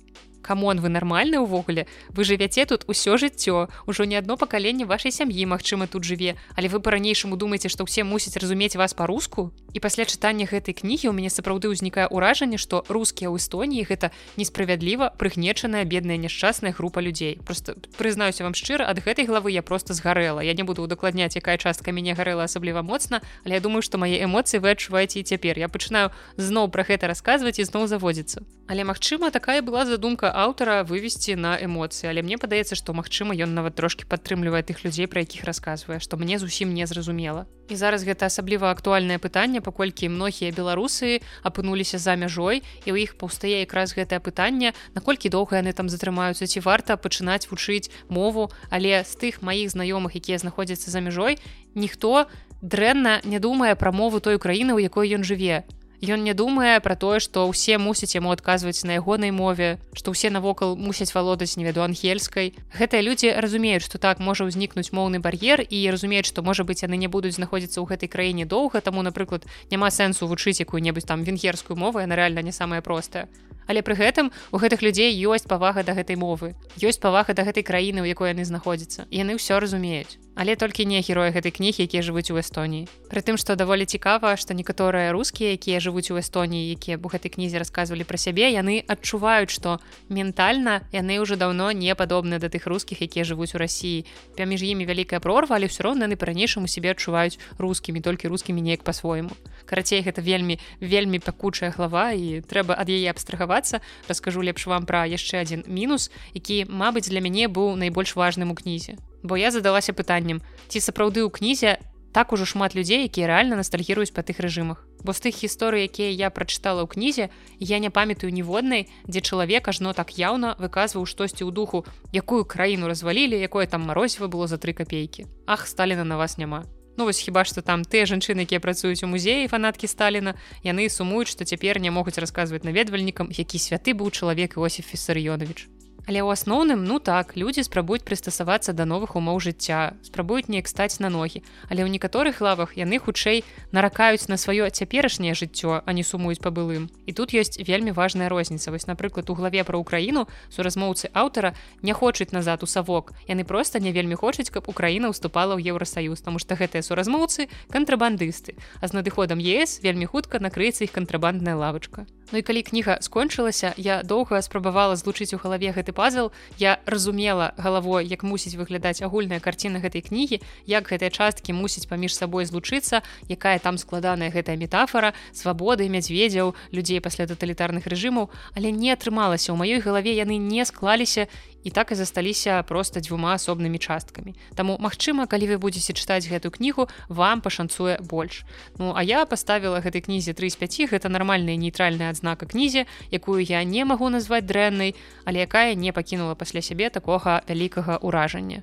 камон вы нармальны ўвогуле вы жывяце тут усё жыццё. Ўжо не адно пакаленне вашай сям'і Мачыма тут жыве але вы по-ранейшаму думаеце што ўсе мусяць разумець вас па-руску і пасля чытання гэтай кнігі у мяне сапраўды ўзнікае ўражанне што рускія ў эстоніі гэта несправядліва прыгнечаная бедная няшчасная група людзей просто прызнаюся вам шчыра ад гэтай главы я просто згарэла я не буду удакладняць якая частка мяне гарэла асабліва моцна але я думаю што мае эмоцыі вы адчуваеце і цяпер я пачынаю зноў пра гэта расказваць і зноў заводзіцца але магчыма такая была задумка аўтара вывесці на эмоцыі. Але мне падаецца што магчыма ён нават трошки падтрымлівае тых людзей пра якіх расказвае што мне зусім не зразумела. І зараз гэта асабліва актуальнае пытанне паколькі многія беларусы апынуліся за мяжой і ў іх паўстае якраз гэтае пытанне наколькі доўга яны там затрымаюцца ці варта пачынаць вучыць мову. Але з тых маіх знаёмых якія знаходзяцца за мяжой ніхто дрэнна не думае пра мову той краіны у якой ён жыве Ён не думае пра тое, што ўсе мусяць яму адказваць на ягонай мове, што ўсе навокал мусяць валодаць невяду ангельскай. Гэтыя людзі разумеюць, што так можа ўзнікнуць моўны бар'ер і разумеюць, што можа быць яны не будуць знаходзіцца ў гэтай краіне доўга, таму, напрыклад, няма сэнсу вучыць якую-небудзь там венгерскую мову, яна рэальна не самая простая. Але пры гэтым у гэтых людзей ёсць павага да гэтай мовы. Ёсць павага да гэтай краіны, у якой яны знаходзяцца. яны ўсё разумеюць. Але толькі не героі гэтай кнігі, якія жывуць у Эстоніі. Прытым, што даволі цікава, што некаторыя рускія, якія жывуць у Эстоніі, якія б у гэтай кнізе расказвалі пра сябе, яны адчуваюць, што ментальна яны ўжо даўно не падобныя да тых рускіх, якія жывуць у рассіі. Паміж імі вялікая прорва, але ўсё роўна яны па-ранейшаму сябе адчуваюць рускімі, толькі рускімі неяк па-свойму. Карацей, гэта вельмі вельмі пакучая глава і трэба ад яе абстрагавацца. Раскажу лепш вам пра яшчэ адзін мінус, які, мабыць, для мяне быў найбольш важным у кнізе бо я задалася пытаннем ці сапраўды ў кнізе так ужо шмат людзей якія рэальна ностальгіруюць па тых рэжымах. Бо з тых гісторый якія я прачытала ў кнізе я не памятаю ніводнай дзе чалавек ажно так яўна выказваў штосьці ў духу якую краіну развалілі якое там марозіва было за тры копейкі ах сталіна на вас няма. Ну вось хіба што там тыя жанчыны якія працуюць у музеі фанаткі сталіна яны сумуюць што цяпер не могуць расказваць наведвальнікам які святы быў чалавек Іосиф фессарыёнович Але ў асноўным ну так людзі спрабуюць прыстасавацца да новых умоў жыцця спрабуюць неяк стаць на ногі. Але ў некаторых лавах яны хутчэй наракаюць на сваё цяперашняе жыццё а не сумуюць па былым. І тут ёсць вельмі важная розніца. Вось напрыклад у главе пра ўкраіну суразмоўцы аўтара не хочуць назад у савок. Яны просто не вельмі хочуць каб украіна ўступала ў еўросаюз тому что гэтыя суразмоўцы кантрабандысты. А з надыходам ес вельмі хутка накрыецца іх кантрабандная лавачка Ну і калі кніга скончылася я доўга спрабавала злучыць у галаве гэты пазл. Я разумела галавой як мусіць выглядаць агульная карціна гэтай кнігі як гэтыя часткі мусіць паміж сабой злучыцца якая там складаная гэтая метафора свабоды мядзведзяў людзей пасля таталітарных рэжымаў. Але не атрымалася. Ў маёй галаве яны не склаліся і так і засталіся просто дзвюма асобнымі часткамі. Таму Мачыма калі вы будете чытаць гэту кнігу вам пашанцуе больш. Ну а я поставила гэтай кнізе 3 з 5 гэта нармальная нейтральная адзнака кнізе якую я не магу назваць дрэннай але якая не пакінула пасля сябе такога вялікага ўражання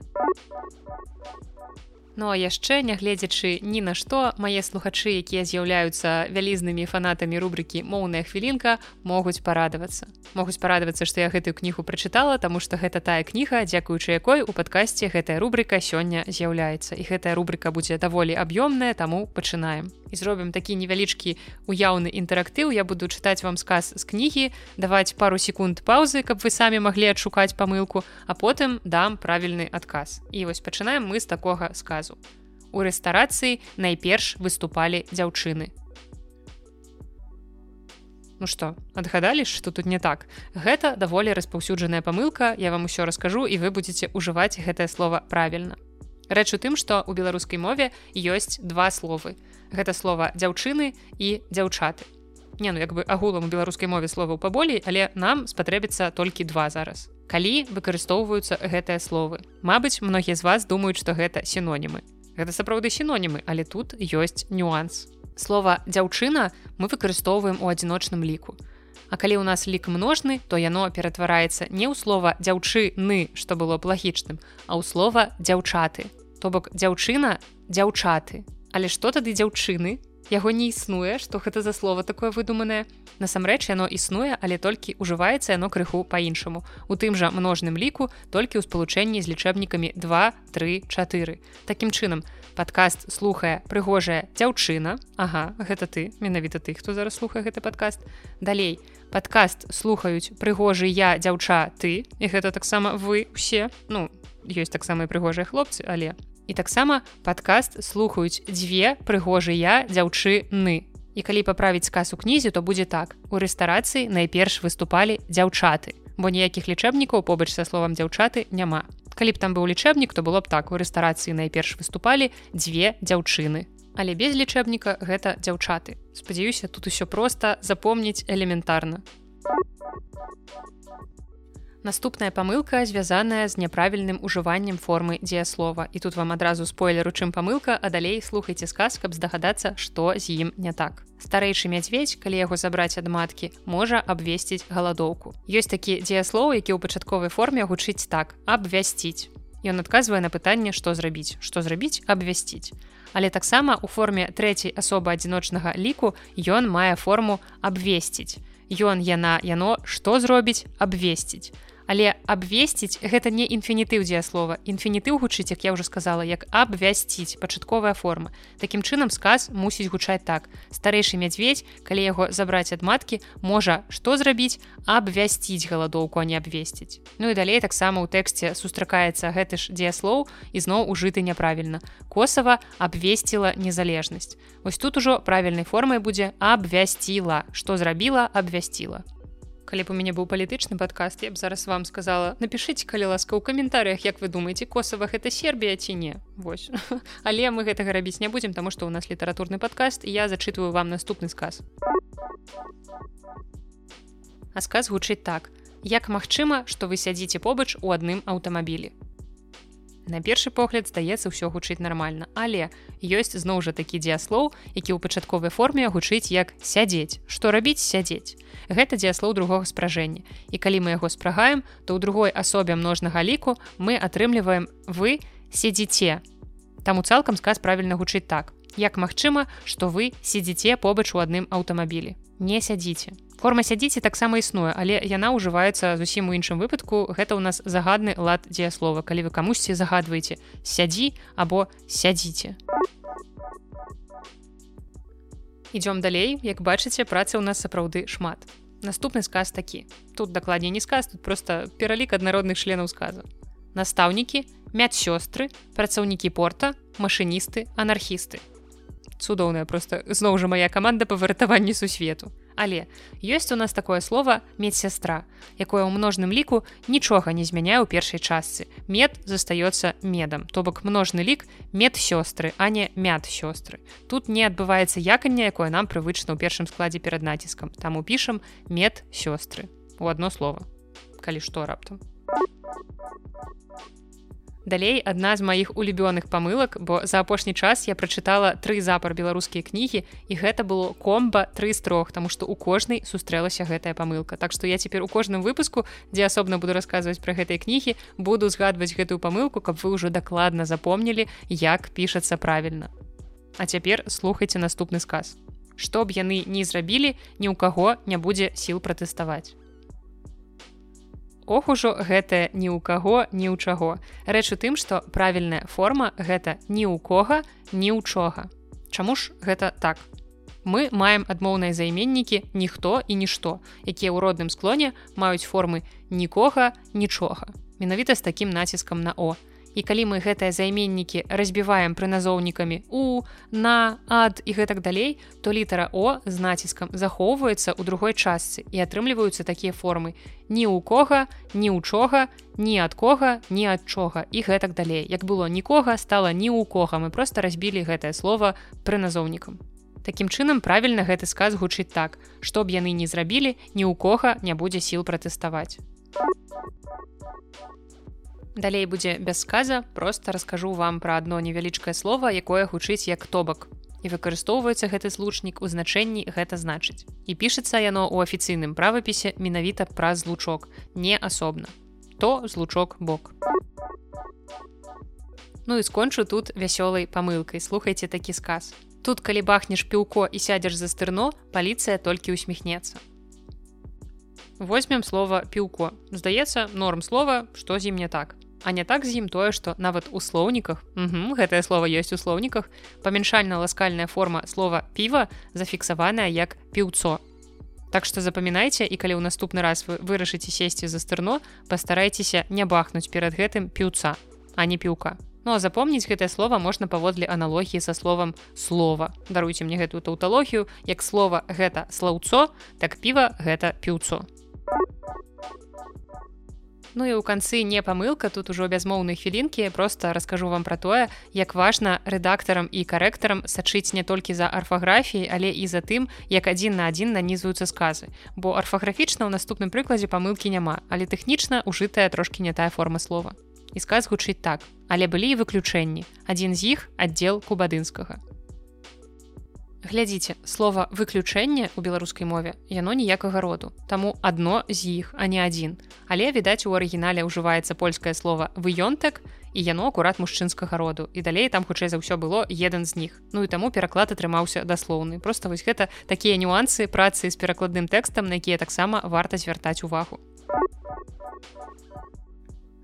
Ну а яшчэ нягледзячы ні на што мае слухачы якія з'яўляюцца вялізнымі фанатамі рубрыкі моўная хвілінка могуць парадавацца. Могуць парадавацца што я гэтую кнігу прачытала таму што гэта тая кніга дзякуючы якой у падкасці гэтая рубрыка сёння з'яўляецца. І гэтая рубрыка будзе даволі аб'ёмная таму пачынаем. І зробім такі невялічкі уяўны інтэрактыў. Я буду чытаць вам сказ з кнігі даваць пару секунд паўзы каб вы самі маглі адшукаць памылку а потым дам правільны адказ. І вось пачынаем мы з такога сказу у рэстарацыі найперш выступалі дзяўчыны. Ну што адгадалі што тут не так? Гэта даволі распаўсюджаная памылка я вам усё раскажу і вы будетеце ўжываць гэтае слово правільна. Рэч у тым што у беларускай мове ёсць два словы. Гэта слова дзяўчыны і дзяўчаты. Не ну як бы агулам у беларускай мове словаў паболей але нам спатрэбіцца толькі два зараз калі выкарыстоўваюцца гэтыя словы. Мабыць многія з вас думаюць што гэта сінонімы. Гэта сапраўды сінонімы але тут ёсць нюанс. Слова дзяўчына мы выкарыстоўваем у адзіночным ліку. А калі ў нас лік множны то яно ператвараецца не ў слова дзяўчыны што было плагічным а ў слова дзяўчаты то бок дзяўчына дзяўчаты Але што тады дзяўчыны? Яго не існуе, што гэта за слово такое выдуманае. Насамрэч яно існуе, але толькі ўжываецца яно крыху па-іншаму. У тым жа множным ліку толькі ў спалучэнні з лічэбнікамі 234. Такім чынам, падкаст слухае прыгожая дзяўчына. Ага, гэта ты, менавіта ты, хто зараз слухае гэты падкаст. Далей падкаст слухаюць прыгожы я дзяўча ты і гэта таксама вы усе. Ну ёсць таксама прыгожыя хлопцы, але і таксама падкаст слухаюць дзве прыгожыя дзяўчыны. І калі паправіць сказ у кнізе, то будзе так. У рэстарацыі найперш выступалі дзяўчаты, бо ніякіх лічэбнікаў побач са словам дзяўчаты няма. Калі б там быў лічэбнік, то было б так у рэстарацыі найперш выступалі дзве дзяўчыны. Але без лічэбніка гэта дзяўчаты. Спадзяюся, тут усё проста запомніць элементарна. Наступная памылка звязаная з няправільным ужываннем формы дзеяслова і тут вам адразу спойлеру чым памылка а далей слухайце сказ каб здагадацца што з ім не так. Старэйшы мядзведь калі яго забраць ад маткі можа абвесціць галадоўку. Ёсць такі дзеяслоў які ў пачатковай форме гучыць так абвясціць Ён адказвае на пытанне што зрабіць. Што зрабіць абвясціць. Але таксама у форме трэцяй асобы адзіночнага ліку ён мае форму абвесціць Ён яна яно што зробіць абвесціць але абвесціць гэта не інфінітыў дзеяслова інфінітыў гучыць як я уже сказала як абвясціць пачатковая форма. Такім чынам сказ мусіць гучаць так. Старэйшы мядзведь калі яго забраць ад маткі можа што зрабіць? Абвясціць галадоўку а не абвесціць. Ну і далей таксама ў тэксце сустракаецца гэты ж дзеяслоў ізноў ужыты няправільна. Косава абвесціла незалежнасць. Вось тут ужо правільнай формай будзе абвясціла што зрабіла абвясціла калі б у мяне быў палітычны падкаст я б зараз вам сказала напишитеце калі ласка ў каментарыях як вы думаете косава гэта сербія ці не Вось. Але мы гэтага рабіць не будзем таму што у нас літаратурны падкаст я зачытваю вам наступны сказ. А сказ гучыць так. Як магчыма што вы сядзіце побач у адным аўтамабілі На першы погляд здаецца ўсё гучыць нармальна, але ёсць зноў жа такі дзеяслоў, які ў пачатковай форме гучыць як сядзець. Што рабіць сядзець. Гэта дзеяслоў другога спражэння. І калі мы яго спрагаем, то ў другой асобе множнага ліку мы атрымліваем вы седзіце. Таму цалкам сказ правільна гучыць так. Як магчыма, што вы сядзіце побач у адным аўтамабілі. Не сядзіце форма сядзіце таксама існуе але яна ўжываецца зусім у іншым выпадку. Гэта ў нас загадны лад дзеяслова. Калі вы камусьці загадваеце сядзі або сядзіце ідём далей. Як бачыце працы ў нас сапраўды шмат. Наступны сказ такі. Тут дакладней не сказ тут просто пералік аднародных членаў сказа настаўнікі мядсёстры працаўнікі порта машыністы анархісты. Цудоўная просто зноў жа моя каманда па выратаванні сусвету Але ёсць у нас такое слово медсястра, якое ў множным ліку нічога не змяняе ў першай частцы. Мед застаецца медам. То бок множны лік медсёстры, а не мяд сёстры. Тут не адбываецца яканне, якое нам прывычна ў першым складзе перад націскам. Таму пішам мед сёстры. У адно слово. Калі што раптам. Далей адна з маіх улюбёных памылак, бо за апошні час я прачытала тры запар беларускія кнігі і гэта было комба тры з трох, таму што у кожнай сустрэлася гэтая памылка. Так што я цяпер у кожным выпуску, дзе асобна буду расказваць пра гэтыя кнігі, буду згадваць гэтую памылку, каб вы ўжо дакладна запомнілі, як пішацца правільна. А цяпер слухайце наступны сказ. Што б яны не зрабілі, ні ў каго не будзе сіл пратэставаць. Ох ужо гэта ні ў каго ні ў чаго. Рэч у тым, што правільная форма гэта ні ў кога, ні ў чога. Чаму ж гэта так? Мы маем адмоўныя займеннікі ніхто і нішто, якія ў родным склоне маюць формы нікога, нічога. Менавіта з такім націскам на О і калі мы гэтыя займеннікі разбіваем прыназоўнікамі у на ад і гэтак далей то літара о з націскам захоўваецца ў другой частцы і атрымліваюцца такія формы. Ні ў кога ні ўчога ні ад кога ні ад чога і гэтак далей. Як было нікога стала ні ў кога мы просто разбілі гэтае слово прыназоўнікам. Такім чынам правільна гэты сказ гучыць так. Што б яны не зрабілі ні ў кога не будзе сіл пратэставаць Далей будзе без сказа, просто раскажу вам пра адно невялічкае слово, якое гучыць як тобак. І выкарыстоўваецца гэты злучнік у значэнні гэта значыць. І пішацца яно ў афіцыйным правапісе менавіта праз злучок, не асобна. То злучок бок. Ну і скончу тут вясёлай памылкай, слухайце такі сказ. Тут калі бахнеш піўко і сядзеш за стырно, паліцыя толькі усміхнецца. Возьмем слова піўко. Здаецца, норм слова, што з ім не так. А не так з ім тое, што нават у слоўніках гэтае слово ёсць у слоўніках, памяншальна-ласкальная форма слова піва зафіксаваная як піўцо. Так што запамінайце і калі ў наступны раз вы вырашыце сесці за стырно, пастарайцеся не бахнуць перад гэтым піўца, а не піўка. Ну а запомніць гэтае слово можна паводле аналогіі са словам слова. Даруйце мне гэтую таўталогію, як слова гэта слаўцо, так піва гэта піўцо. Ну і ў канцы не памылка тут ужо бязмоўнай хвілінкі просто раскажу вам пра тое як важна рэдактарам і карэктарам сачыць не толькі за арфаграфіяй але і за тым як адзін на адзін нанізуюцца сказы. Бо арфаграфічна ў наступным прыкладзе памылкі няма але тэхнічна ужытая трошки не тая форма слова. І сказ гучыць так. Але былі і выключэнні. Адзін з іх аддзел кубадынскага глядзіце слова выключэнне у беларускай мове яно ніякага роду. Таму адно з іх а не адзін. Але відаць у арыгінале ўжываецца польскае слово выёнтак і яно акурат мужчынскага роду. І далей там хутчэй за ўсё было еден з них ну і таму пераклад атрымаўся даслоўны. Просто вось гэта такія нюансы працы з перакладным тэкстам на якія таксама варта звяртаць увагу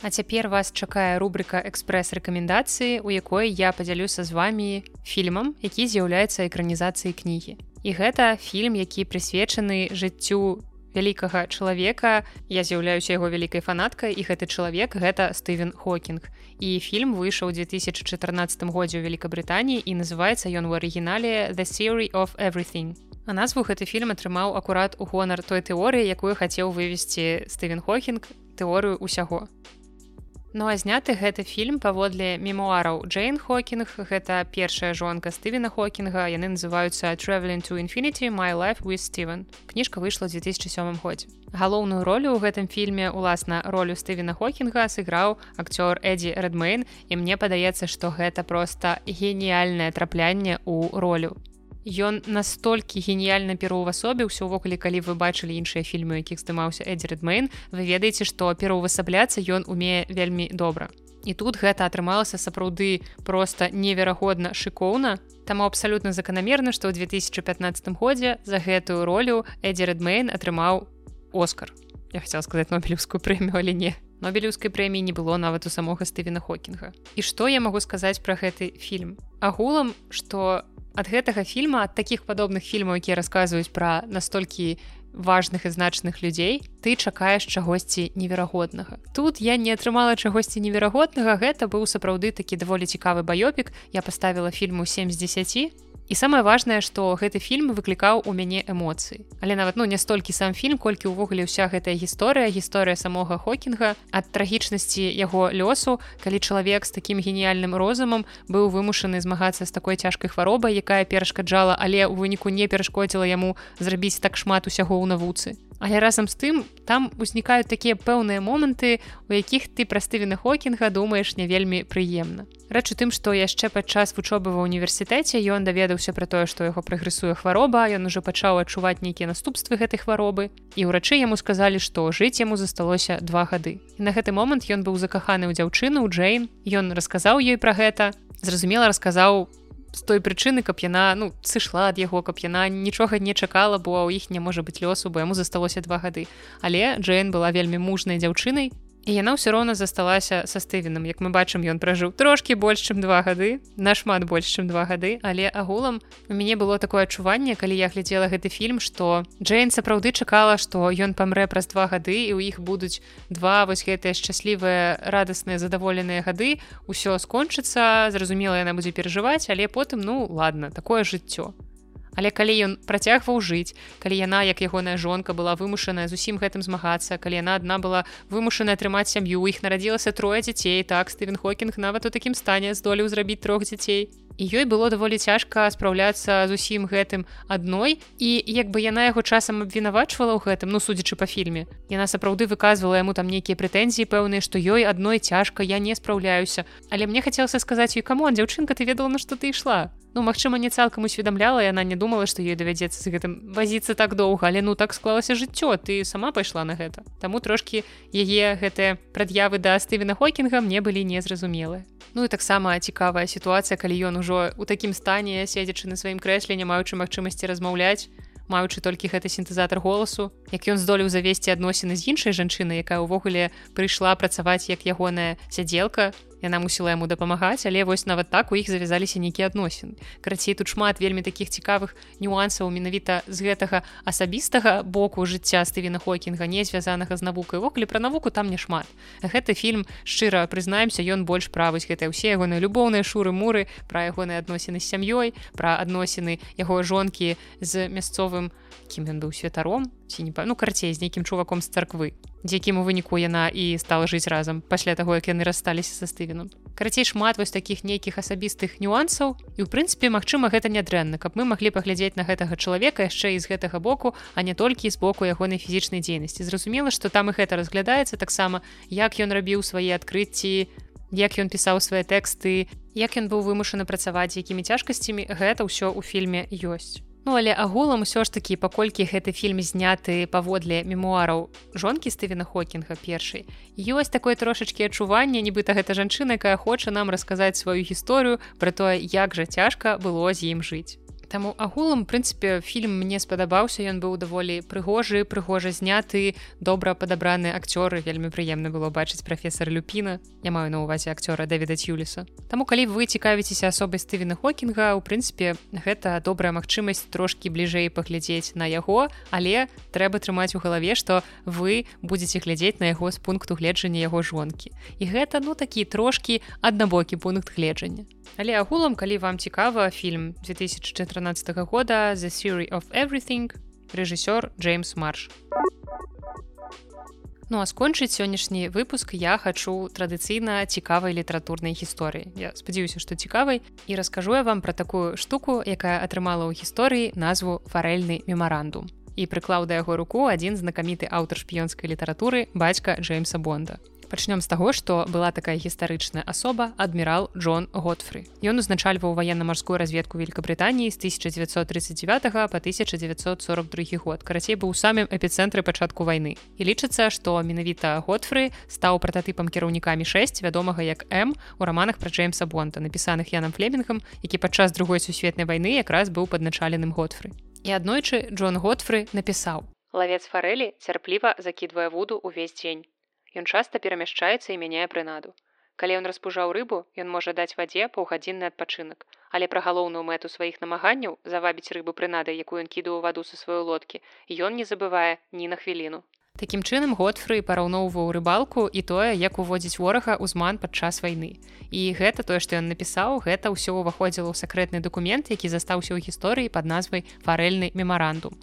А цяпер вас чакае рубрика экспрэс-рэкамендацыі, у якой я падзялюся з вами фільмам, які з'яўляецца экранізацыяй кнігі. І гэта фільм, які прысвечаны жыццю вялікага чалавека. Я з'яўляюся яго вялікай фанаткай і гэты чалавек гэта Стывен Хокінг. І фільм выйшаў 2014 годзе ў Вкабрытаніі і называецца ён у арыгінале The Theory of Everything. Назву гэты фільм атрымаў акурат у гонар той тэорыі, якую хацеў вывесці Стывен Хокінг тэорыю ўсяго. Ну а зняты гэты фільм паводле мемуараў Джейн Хокінг гэта першая жонка Стывена Хокінга яны называюцца traveling to infinity my life with Steven кніжка выйшла 2007 годзе. Галоўную ролю ў гэтым фільме уласна ролю Стывена Хокінга сыграў акцёр Эддзі Рэдмейн і мне падаецца што гэта проста геніяльнае траплянне ў ролю Ён настолькі геніяльна пераўвасобіўся ўвогуле калі вы бачылі іншыя фільмы якіх здымаўся Эддзі Рэдмейн вы ведаеце што пераўвасабляцца ён умее вельмі добра. І тут гэта атрымалася сапраўды просто неверагодна шыкоўна. Таму абсалютна заканамерна што ў 2015 годзе за гэтую ролю Эддзі Рэдмейн атрымаў Оскар. Я хотел сказать нобелевскую прэмію але не. Нобелеўскай прэміі не было нават у самога стывена хокінга. І што я магу сказаць пра гэты фільм? Агулам что ад гэтага фільма ад таких падобных фільмаў якія расказваюць пра настолькі важных і значных людзей ты чакаеш чагосьці неверагоднага. Тут я не атрымала чагосьці неверагоднага гэта быў сапраўды такі даволі цікавы баёпік я паставіла фільму 7 з 10 і самае важнае што гэты фільм выклікаў у мяне эмоцыі. Але нават ну не столькі сам фільм колькі ўвогуле ўся гэтая гісторыя гісторыя самога хокінга ад трагічнасці яго лёсу калі чалавек з такім геніяльным розумам быў вымушаны змагацца з такой цяжкай хваробай якая перашкаджала але ў выніку не перашкодзіла яму зрабіць так шмат усяго ў навуцы Але разам з тым там узнікаюць такія пэўныя моманты, у якіх ты пра стывена Хокінга думаеш не вельмі прыемна. Рэч у тым, што яшчэ падчас вучобы ва універсітэце ён даведаўся пра тое, што яго прагрэсуе хвароба, ён ужо пачаў адчуваць нейкія наступствы гэтай хваробы. І ўрачы яму сказалі, што жыць яму засталося два гады. І на гэты момант ён быў закаханы ў дзяўчыну ў Джейн. Ён расказаў ёй пра гэта. Зразумела расказаў з той прычыны каб яна ну сышла ад яго каб яна нічога не чакала бо ў іх не можа быць лёсу бо яму засталося два гады. Але Джейн была вельмі мужнай дзяўчынай і яна ўсё роўна засталася са стывеном як мы бачым ён пражыў трошки больш чым два гады нашмат больш чым два гады. Але агулам у мяне было такое адчуванне калі я глядзела гэты фільм что Джейн сапраўды чакала что ён памрэ праз два гады і у іх будуць два вось гэтыя шчаслівыя радасныя задаволеныя гады. Ўсё скончыцца зразумела яна будзе перажываць але потым ну ладно такое жыццё Але калі ён працягваў жыць, калі яна, як ягоная жонка была вымушаная зусім гэтым змагацца, калі яна адна была вымушана атрымаць сям'ю, іх нарадзілася трое дзяцей, так Стывен Хокінг нават у такім стане здолеў зрабіць трох дзяцей. І ёй было даволі цяжка спраўляцца з усім гэтым адной і як бы яна яго часам абвінавачвала ў гэтым ну судзячы па фільме яна сапраўды выказвала яму там нейкія прэтэнзіі пэўныя што ёй адной цяжка я не спраўляюся. Але мне хацелася сказаць ёй камон дзяўчынка ты ведала на што ты ішла Ну магчыма не цалкам усведамляла яна не думала што ёй давядзецца з гэтым вазіцца так доўга але ну так склалася жыццё ты сама пайшла на гэта. Таму трошкі яе гэтыя прад'явы да стывена хокінга мне былі незразумелыя. Ну і таксама цікавая сітуацыя калі ён ужо у такім стане седзячы на сваім крэсле не маючы магчымасці размаўляць маючы толькі гэты сінтэзатар голасу як ён здолеў завесці адносіны з іншай жанчыны якая ўвогуле прыйшла працаваць як ягоная сядзелка яна мусіла яму дапамагаць але вось нават так у іх завязаліся нейкія адносіны карацей тут шмат вельмі такіх цікавых нюансаў менавіта з гэтага асабістага боку жыцця стывена хокінга не звязанага з навукай. Вокалі пра навуку там не шмат. Гэты фільм шчыра прызнаемся ён больш правыць гэтыя ўсе ягоныя любоўныя шуры муры пра ягоныя адносіны з сям'ёй пра адносіны яго жонкі з мясцовым кім ён быў святаром ці не ну карцей з нейкім чуваком з царквы якім у выніку яна і стала жыць разам пасля таго як яны рассталіся са стывеном карацей шмат вось такіх нейкіх асабістых нюансаў і ў прынцыпе магчыма гэта нядрэнна каб мы маглі паглядзець на гэтага чалавека яшчэ і з гэтага боку а не толькі з боку ягонай фізічнай дзейнасці. Зразумела што там і гэта разглядаецца таксама як ён рабіў свае адкрыцці як ён пісаў свае тэксты як ён быў вымушаны працаваць якімі цяжкасцямі. Гэта ўсё ў фільме ёсць Ну але агулам усё ж такі паколькі гэты фільм зняты паводле мемуараў жонкі стывена хокінга першай ёсць такое трошачкі адчуванне нібыта гэта жанчына якая хоча нам расказаць сваю гісторыю пра тое як жа цяжка было з ім жыць Таму агулам прынцыпе фільм мне спадабаўся ён быў даволі прыгожы прыгожа зняты добра падабраны акцёры вельмі прыемна было бачыць прафесор люпіна. Я маю на увазе акцёра давіда юліса Таму калі вы цікавіцеся асобай стывена хокінга у прынцыпе гэта добрая магчымасць трошкі бліжэй паглядзець на яго але трэба трымаць у галаве што вы будетеце глядзець на яго з пункту гледжання яго жонкі. І гэта ну такі трошкі аднабокі пункт гледжання Але агулам калі вам цікава фільм 2014 года the Theory of everything рэжысёр Джеймс Марш Ну а скончыць сённяшні выпуск я хачу традыцыйна цікавай літаратурнай гісторыі. Я спадзяюся, што цікавай і раскажу я вам пра такую штуку, якая атрымала ў гісторыі назву фарэльны мемарандум. І прыклаў да яго руку адзін знакаміты аўтар шпіёнскай літаратуры бацька Джеймса Бонда пачнём з таго што была такая гістарычная асоба адмірал Джон Готфры. Ён узначальваў военно-марскую разведку Великабрытаніі з 1939 по 1942 год. Карацей быў самым эпіцэнтры пачатку войны і лічыцца што менавіта Готфры стаў прататыпам кіраўнікамі 6 вядомага як М у раманах пра Джеймса Бонта напісаных янам флемінгам які падчас другой сусветнай вайны якраз быў падначаленым Готфры. І аднойчы Джон Готфры напісаў лавец фарэлі цярпліва закідвае вуду ўвесь дзень Ён часта перамяшчаецца і мяняе прынаду. Калі ён распужаў рыбу, ён можа даць вадзе паўгадзінны адпачынак, але пра галоўную мэту сваіх намаганняў завабіць рыбу прынадай, якую ён кідаў у ваду са сваёй лодкі, ён не забывае ні на хвіліну. Такім чынам Готфры параўноўваў рыбалку і тое, як уводзіць ворага ўзман падчас вайны. І гэта тое, што ён напісаў, гэта ўсё ўваходзіла ў сакрэтны дакумент, які застаўся ў гісторыі пад назвай фарэльны мемарандум.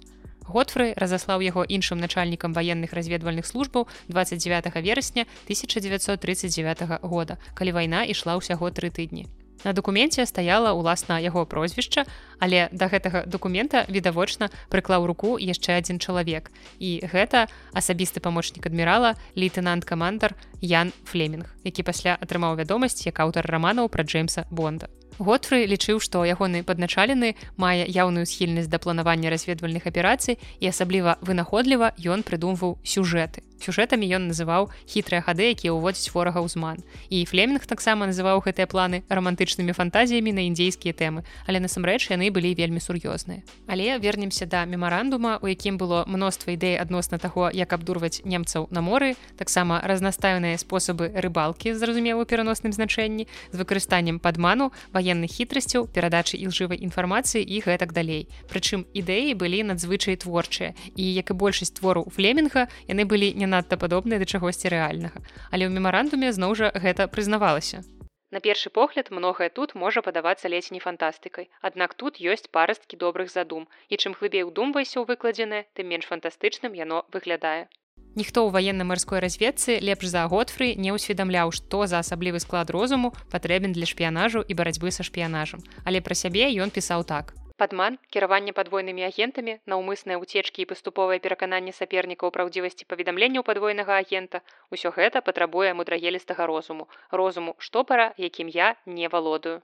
Готфры разаслаў яго іншым начальнікам ваенных разведвальных службаў 29 верасня 1939 года, калі вайна ішла ўсяго тры тыдні. На дакуменце стаяла ўласна яго прозвішча, але да гэтага дакумента відавочна прыклаў руку яшчэ адзін чалавек. І гэта асабісты памочнік адмірала лейтенант-камандар Ян Флемінг, які пасля атрымаў вядомасць як аўтар раманаў пра Джеймса Бонда. Готфры лічыў, што ягоны падначалены мае яўную схільнасць да планавання разведвальных аперацый і асабліва вынаходліва ён прыдумваў сюжэты сюжэтамі ён называў хітрыя хады якія ўводзяць ворага ўзман і флемінг таксама называў гэтыя планы романтычнымі фантазіямі на індзейскія тэмы але насамрэч яны былі вельмі сур'ёзныя. Але вернемся да мемарандума у якім было мноства ідэй адносна таго як абдурваць немцаў на моры таксама разнастайныя спосабы рыбалкі зразумела пераносным значэнні з выкарыстаннем падману ваенных хітрасцяў перадачы ілжывай інфармацыі і гэтак далей. Прычым ідэі былі надзвычай творчыя і як і большасць твору флемінга яны былі не не надта падобныя да чагосьці рэальнага. Але ў мемарандуме зноў жа гэта прызнавалася. На першы погляд многае тут можа падавацца ледзь не фантастыкай. Аднак тут ёсць парасткі добрых задум і чым глыбей удумвайся ў выкладзенае, тым менш фантастычным яно выглядае. Ніхто ў ваенна-марской разведцы лепш за Готфры не ўсведамляў, што за асаблівы склад розуму патрэбен для шпіянажу і барацьбы са шпіянажам. Але пра сябе ён пісаў так падман кіраванне падвойнымі агентамі наўмысныя ўцечкі і паступовае перакананне сапернікаў праўдзівасці паведамленняў падвойнага агента ўсё гэта патрабуе мудрагелістага розуму розуму штопара якім я не валодаю.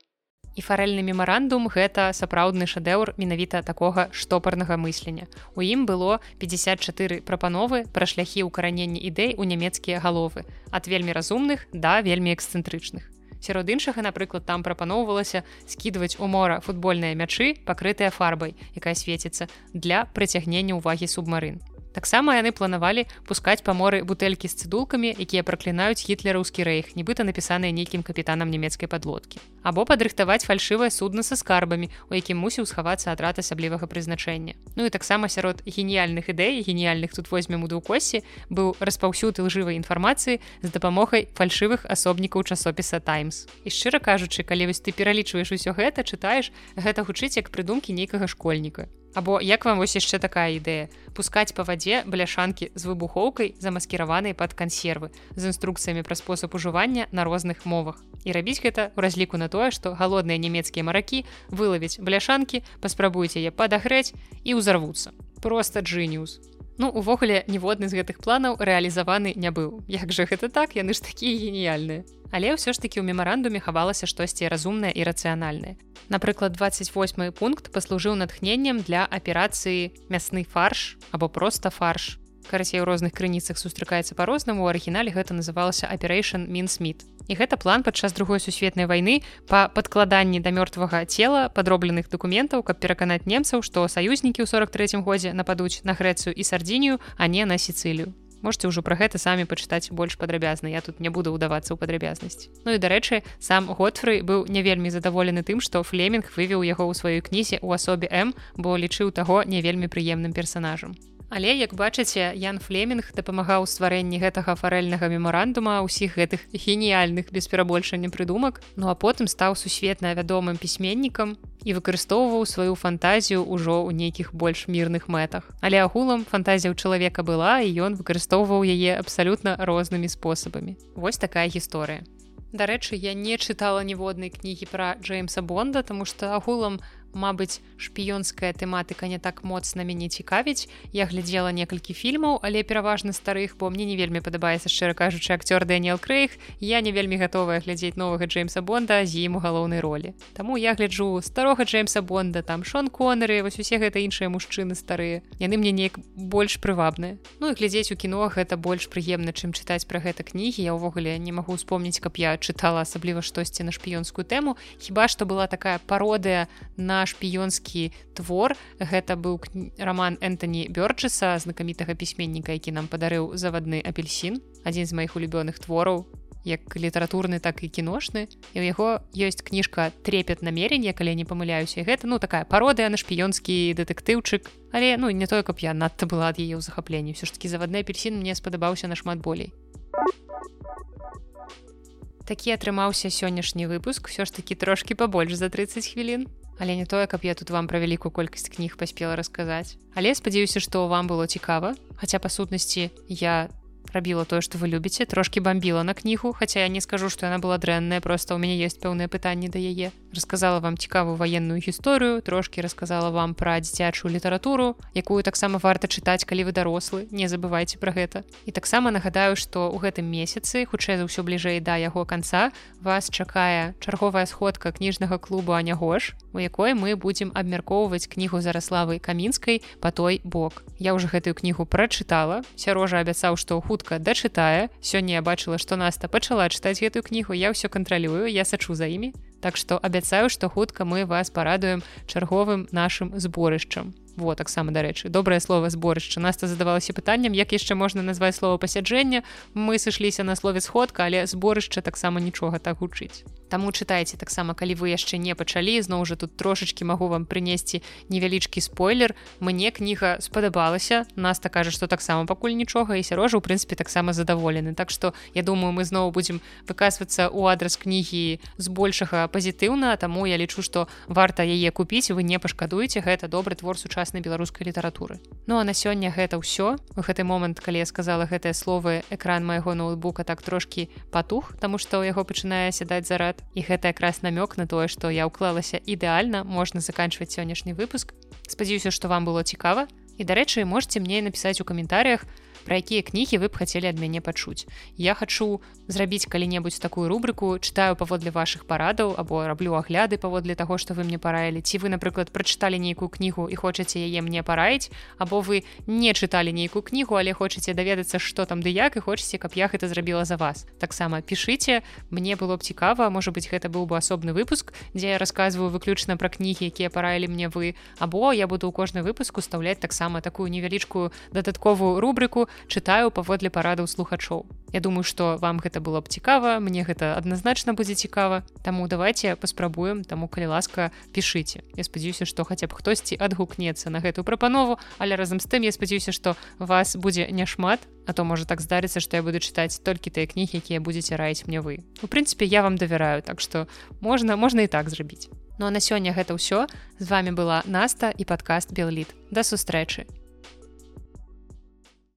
І фарэльны мемарандум гэта сапраўдны шэдэўр менавіта такога штопарнага мыслення. У ім было 54 прапановы пра шляхі ўкаранення ідэй у нямецкія галовы ад вельмі разумных да вельмі эксцэнтрычных сярод іншага напрыклад там прапаноўвалася скідваць у мора футбольныя мячы пакрытыя фарбай якая свеціцца для прыцягнення ўвагі субмарын таксама яны планавалі пускаць па моры бутэлькі з цыдулкамі якія праклінаюць гітлераўскі рэйх нібыта напісаныя нейкім капітанам нямецкай падлодкі. Або падрыхтаваць фальшывае судна са скарбамі у якім мусіў схавацца атрад асаблівага прызначэння. Ну і таксама сярод геніяльных ідэй геніяльных тут возьмем у двукосе быў распаўсюд лжывай інфармацыі з дапамогай фальшывых асобнікаў часопіса таймс і шчыра кажучы калі вось ты пералічваеш усё гэта чытаеш гэта гучыць як прыдумкі нейкага школьніка Або як вам вось яшчэ такая ідэя? Пускаць па вадзе бляшанкі з выбухоўкай замаскіраванай пад кансервы з інструкцыямі пра спосаб ужывання на розных мовах. І рабіць гэта ў разліку на тое што галодныя нямецкія маракі вылавіць бляшанкі паспрабуйце яе падагрэць і ўзарвуцца. Просто джиніус Ну увогуле ніводны з гэтых планаў рэалізаваны не быў Як жа гэта так яны ж такія геніяльныя Але ўсё ж такі ў мемарандуме хавалася штосьці разумнае і рацыянальнае. Напрыклад, 28 пункт паслужыў натхненнем для аперацыі мясны фарш або проста фарш. Карацей у розных крыніцах сустракаецца па-рознаму, у арыгінале гэта называлася Operation Мінсмит. І гэта план падчас другой сусветнай вайны па падкладанні да мёртвага цела падробленых дакументаў, каб пераканаць немцаў, што саюзнікі ў 43 годзе нападуць на Грэцыю і сардзінію, а не на сіцылію. Можете ўжо пра гэта самі пачытаць больш падрабязна я тут не буду ўдавацца ў падрабязнасць Ну і дарэчы сам готфры быў не вельмі задаволены тым што флемінг вывеў яго ў сваёй кнізе ў асобе м бо лічыў таго не вельмі прыемным персонажам Але як бачыце Ян флемінг дапамагаў стварэнні гэтага фарэльнага мемарандума ўсіх гэтых геніяльных без перабольшання прыдумак ну а потым стаў сусветна вядомым пісьменнікам і выкарыстоўваў сваю фантазію ўжо ў нейкіх больш мірных мэтах. Але агулам фантазія ў чалавека была і ён выкарыстоўваў яе абсалютна рознымі спосабамі. Вось такая гісторыя. Дарэчы я не чытала ніводнай кнігі пра Джеймса бонда тому что агулам у Мабыць, шпіёнская тэматыка не так моцна мяне цікавіць. Я глядзела некалькі фільмаў, але пераважна старых, бо мне не вельмі падабаецца шчыра кажучы акцёр Дэніел Крэйх. Я не вельмі гатовая глядзець новага Джеймса Бонда з ім у галоўнай ролі. Таму я гляджу старога Джеймса Бонда, там Шон Конеры, вось усе гэта іншыя мужчыны старыя. Яны мне неяк больш прывабныя. Ну і глядзець у кіно гэта больш прыемна, чым чытаць пра гэта кнігі. Я ўвогуле не магу успомніць, каб я чытала асабліва штосьці на шпіёнскую тэму. Хіба што была такая пародыя на шпіёнскі твор. Гэта быў роман энтоні бёрджеса знакамітага пісьменніка які нам падарыў завадны апельсин адзін з маіх улюбёных твораў як літаратурны так і кіношны. І у яго ёсць кніжка трепет намерення калі не памыляюся. Гэта ну такая пародыя на шпіёнскі дэтэктыўчык. Але ну не тое каб я надта была ад яе ў захапленні. Все ж таки завадны апельсин мне спадабаўся нашмат болей. Такі атрымаўся сённяшні выпуск. Все ж таки трошки побольш за 30 хвілін але не тое каб я тут вам пра вялікую колькасць кніг паспела расказаць але спадзяюся што вам было цікава хаця па сутнасці я рабіла тое што вы любіце трошки бомбіла на кнігу хаця я не скажу што яна была дрэнная просто у мяне есть пэўныя пытанні да яе. Рассказала вам цікавую ваенную гісторыю трошки рассказала вам пра дзіцячую літаратуру якую таксама варта чытаць калі вы дарослы не забывайте про гэта. І таксама нагадаю што ў гэтым месяцы хутчэй за ўсё бліжэй да яго канца вас чакае чарговая сходка кніжнага клубу анягош у якой мы будзем абмяркоўваць кнігу зараславы камінскай по той бок я уже гэтую кнігу прачытала. Сярожа абяцаў што ў хутка дачытае. Сёння я бачыла што наста пачала чытаць гэтую кнігу. Я ўсё кантралюю я сачу за імі. Так што абяцаю што хутка мы вас парадуем чарговым нашим зборышчам. Вот таксама дарэчы добрае слово зборышча. Наста задавалася пытанням як яшчэ можна назваць слова пасяджэння мы сышліся на слове сходка але зборышча таксама нічога так гучыць Таму чытайце таксама калі вы яшчэ не пачалі зноў жа тут трошачки магу вам прынесці невялічкі спойлер. Мне кніга спадабалася наста кажа што таксама пакуль нічога і сярожа у прынцыпе таксама задаволены. Так што я думаю мы зноў будзем выказвацца ў адрас кнігі збольшага пазітыўна таму я лічу што варта яе купіць вы не пашкадуеце гэта добры твор сучаснай беларускай літаратуры. Ну а на сёння гэта ўсё. У гэты момант калі я сказала гэтыя словы экран майго ноутбука так трошки патух тому что ў яго пачынае сядаць зарад і гэта якраз намёк на тое што я ўклалася ідэальна можна заканчваць сённяшні выпуск. Спадзяюся што вам было цікава і дарэчы можете мне напісаць у каментарях пра якія кнігі вы б хацелі ад мяне пачуць. Я хачу зрабіць калі-небудзь такую рубрыку, чытаю паводле вашых парадаў або раблю агляды паводле таго, што вы мне параілі. Ці вы, напрыклад, прачыталі нейкую кнігу і хочаце яе мне параіць, або вы не чыталі нейкую кнігу, але хочаце даведацца, што там ды як і хочаце, каб я гэта зрабіла за вас. Таксама пішыце, мне было б цікава, можа быць, гэта быў бы асобны выпуск, дзе я расказваю выключна пра кнігі, якія параілі мне вы. Або я буду ў кожны выпуск устаўляць таксама такую невялічкую дадатковую рубрыку, чытаю паводле парадаў слухачоў. Я думаю, што вам гэта было б цікава, мне гэта адназначна будзе цікава. Таму давайте паспрабуем, таму калі ласка пішыце. Я спадзяюся, што хаця б хтосьці адгукнецца на гэтую прапанову, але разам з тым я спадзяюся, што вас будзе няшмат, А то можа так здарыцца, што я буду чытаць толькі тыя кнігі, якія будзеце раіць мне вы. У прынцыпе, я вам давяраю, так што можна можна і так зрабіць. Ну а на сёння гэта ўсё. З вами была Наста і падкаст Белліт. Да сустрэчы.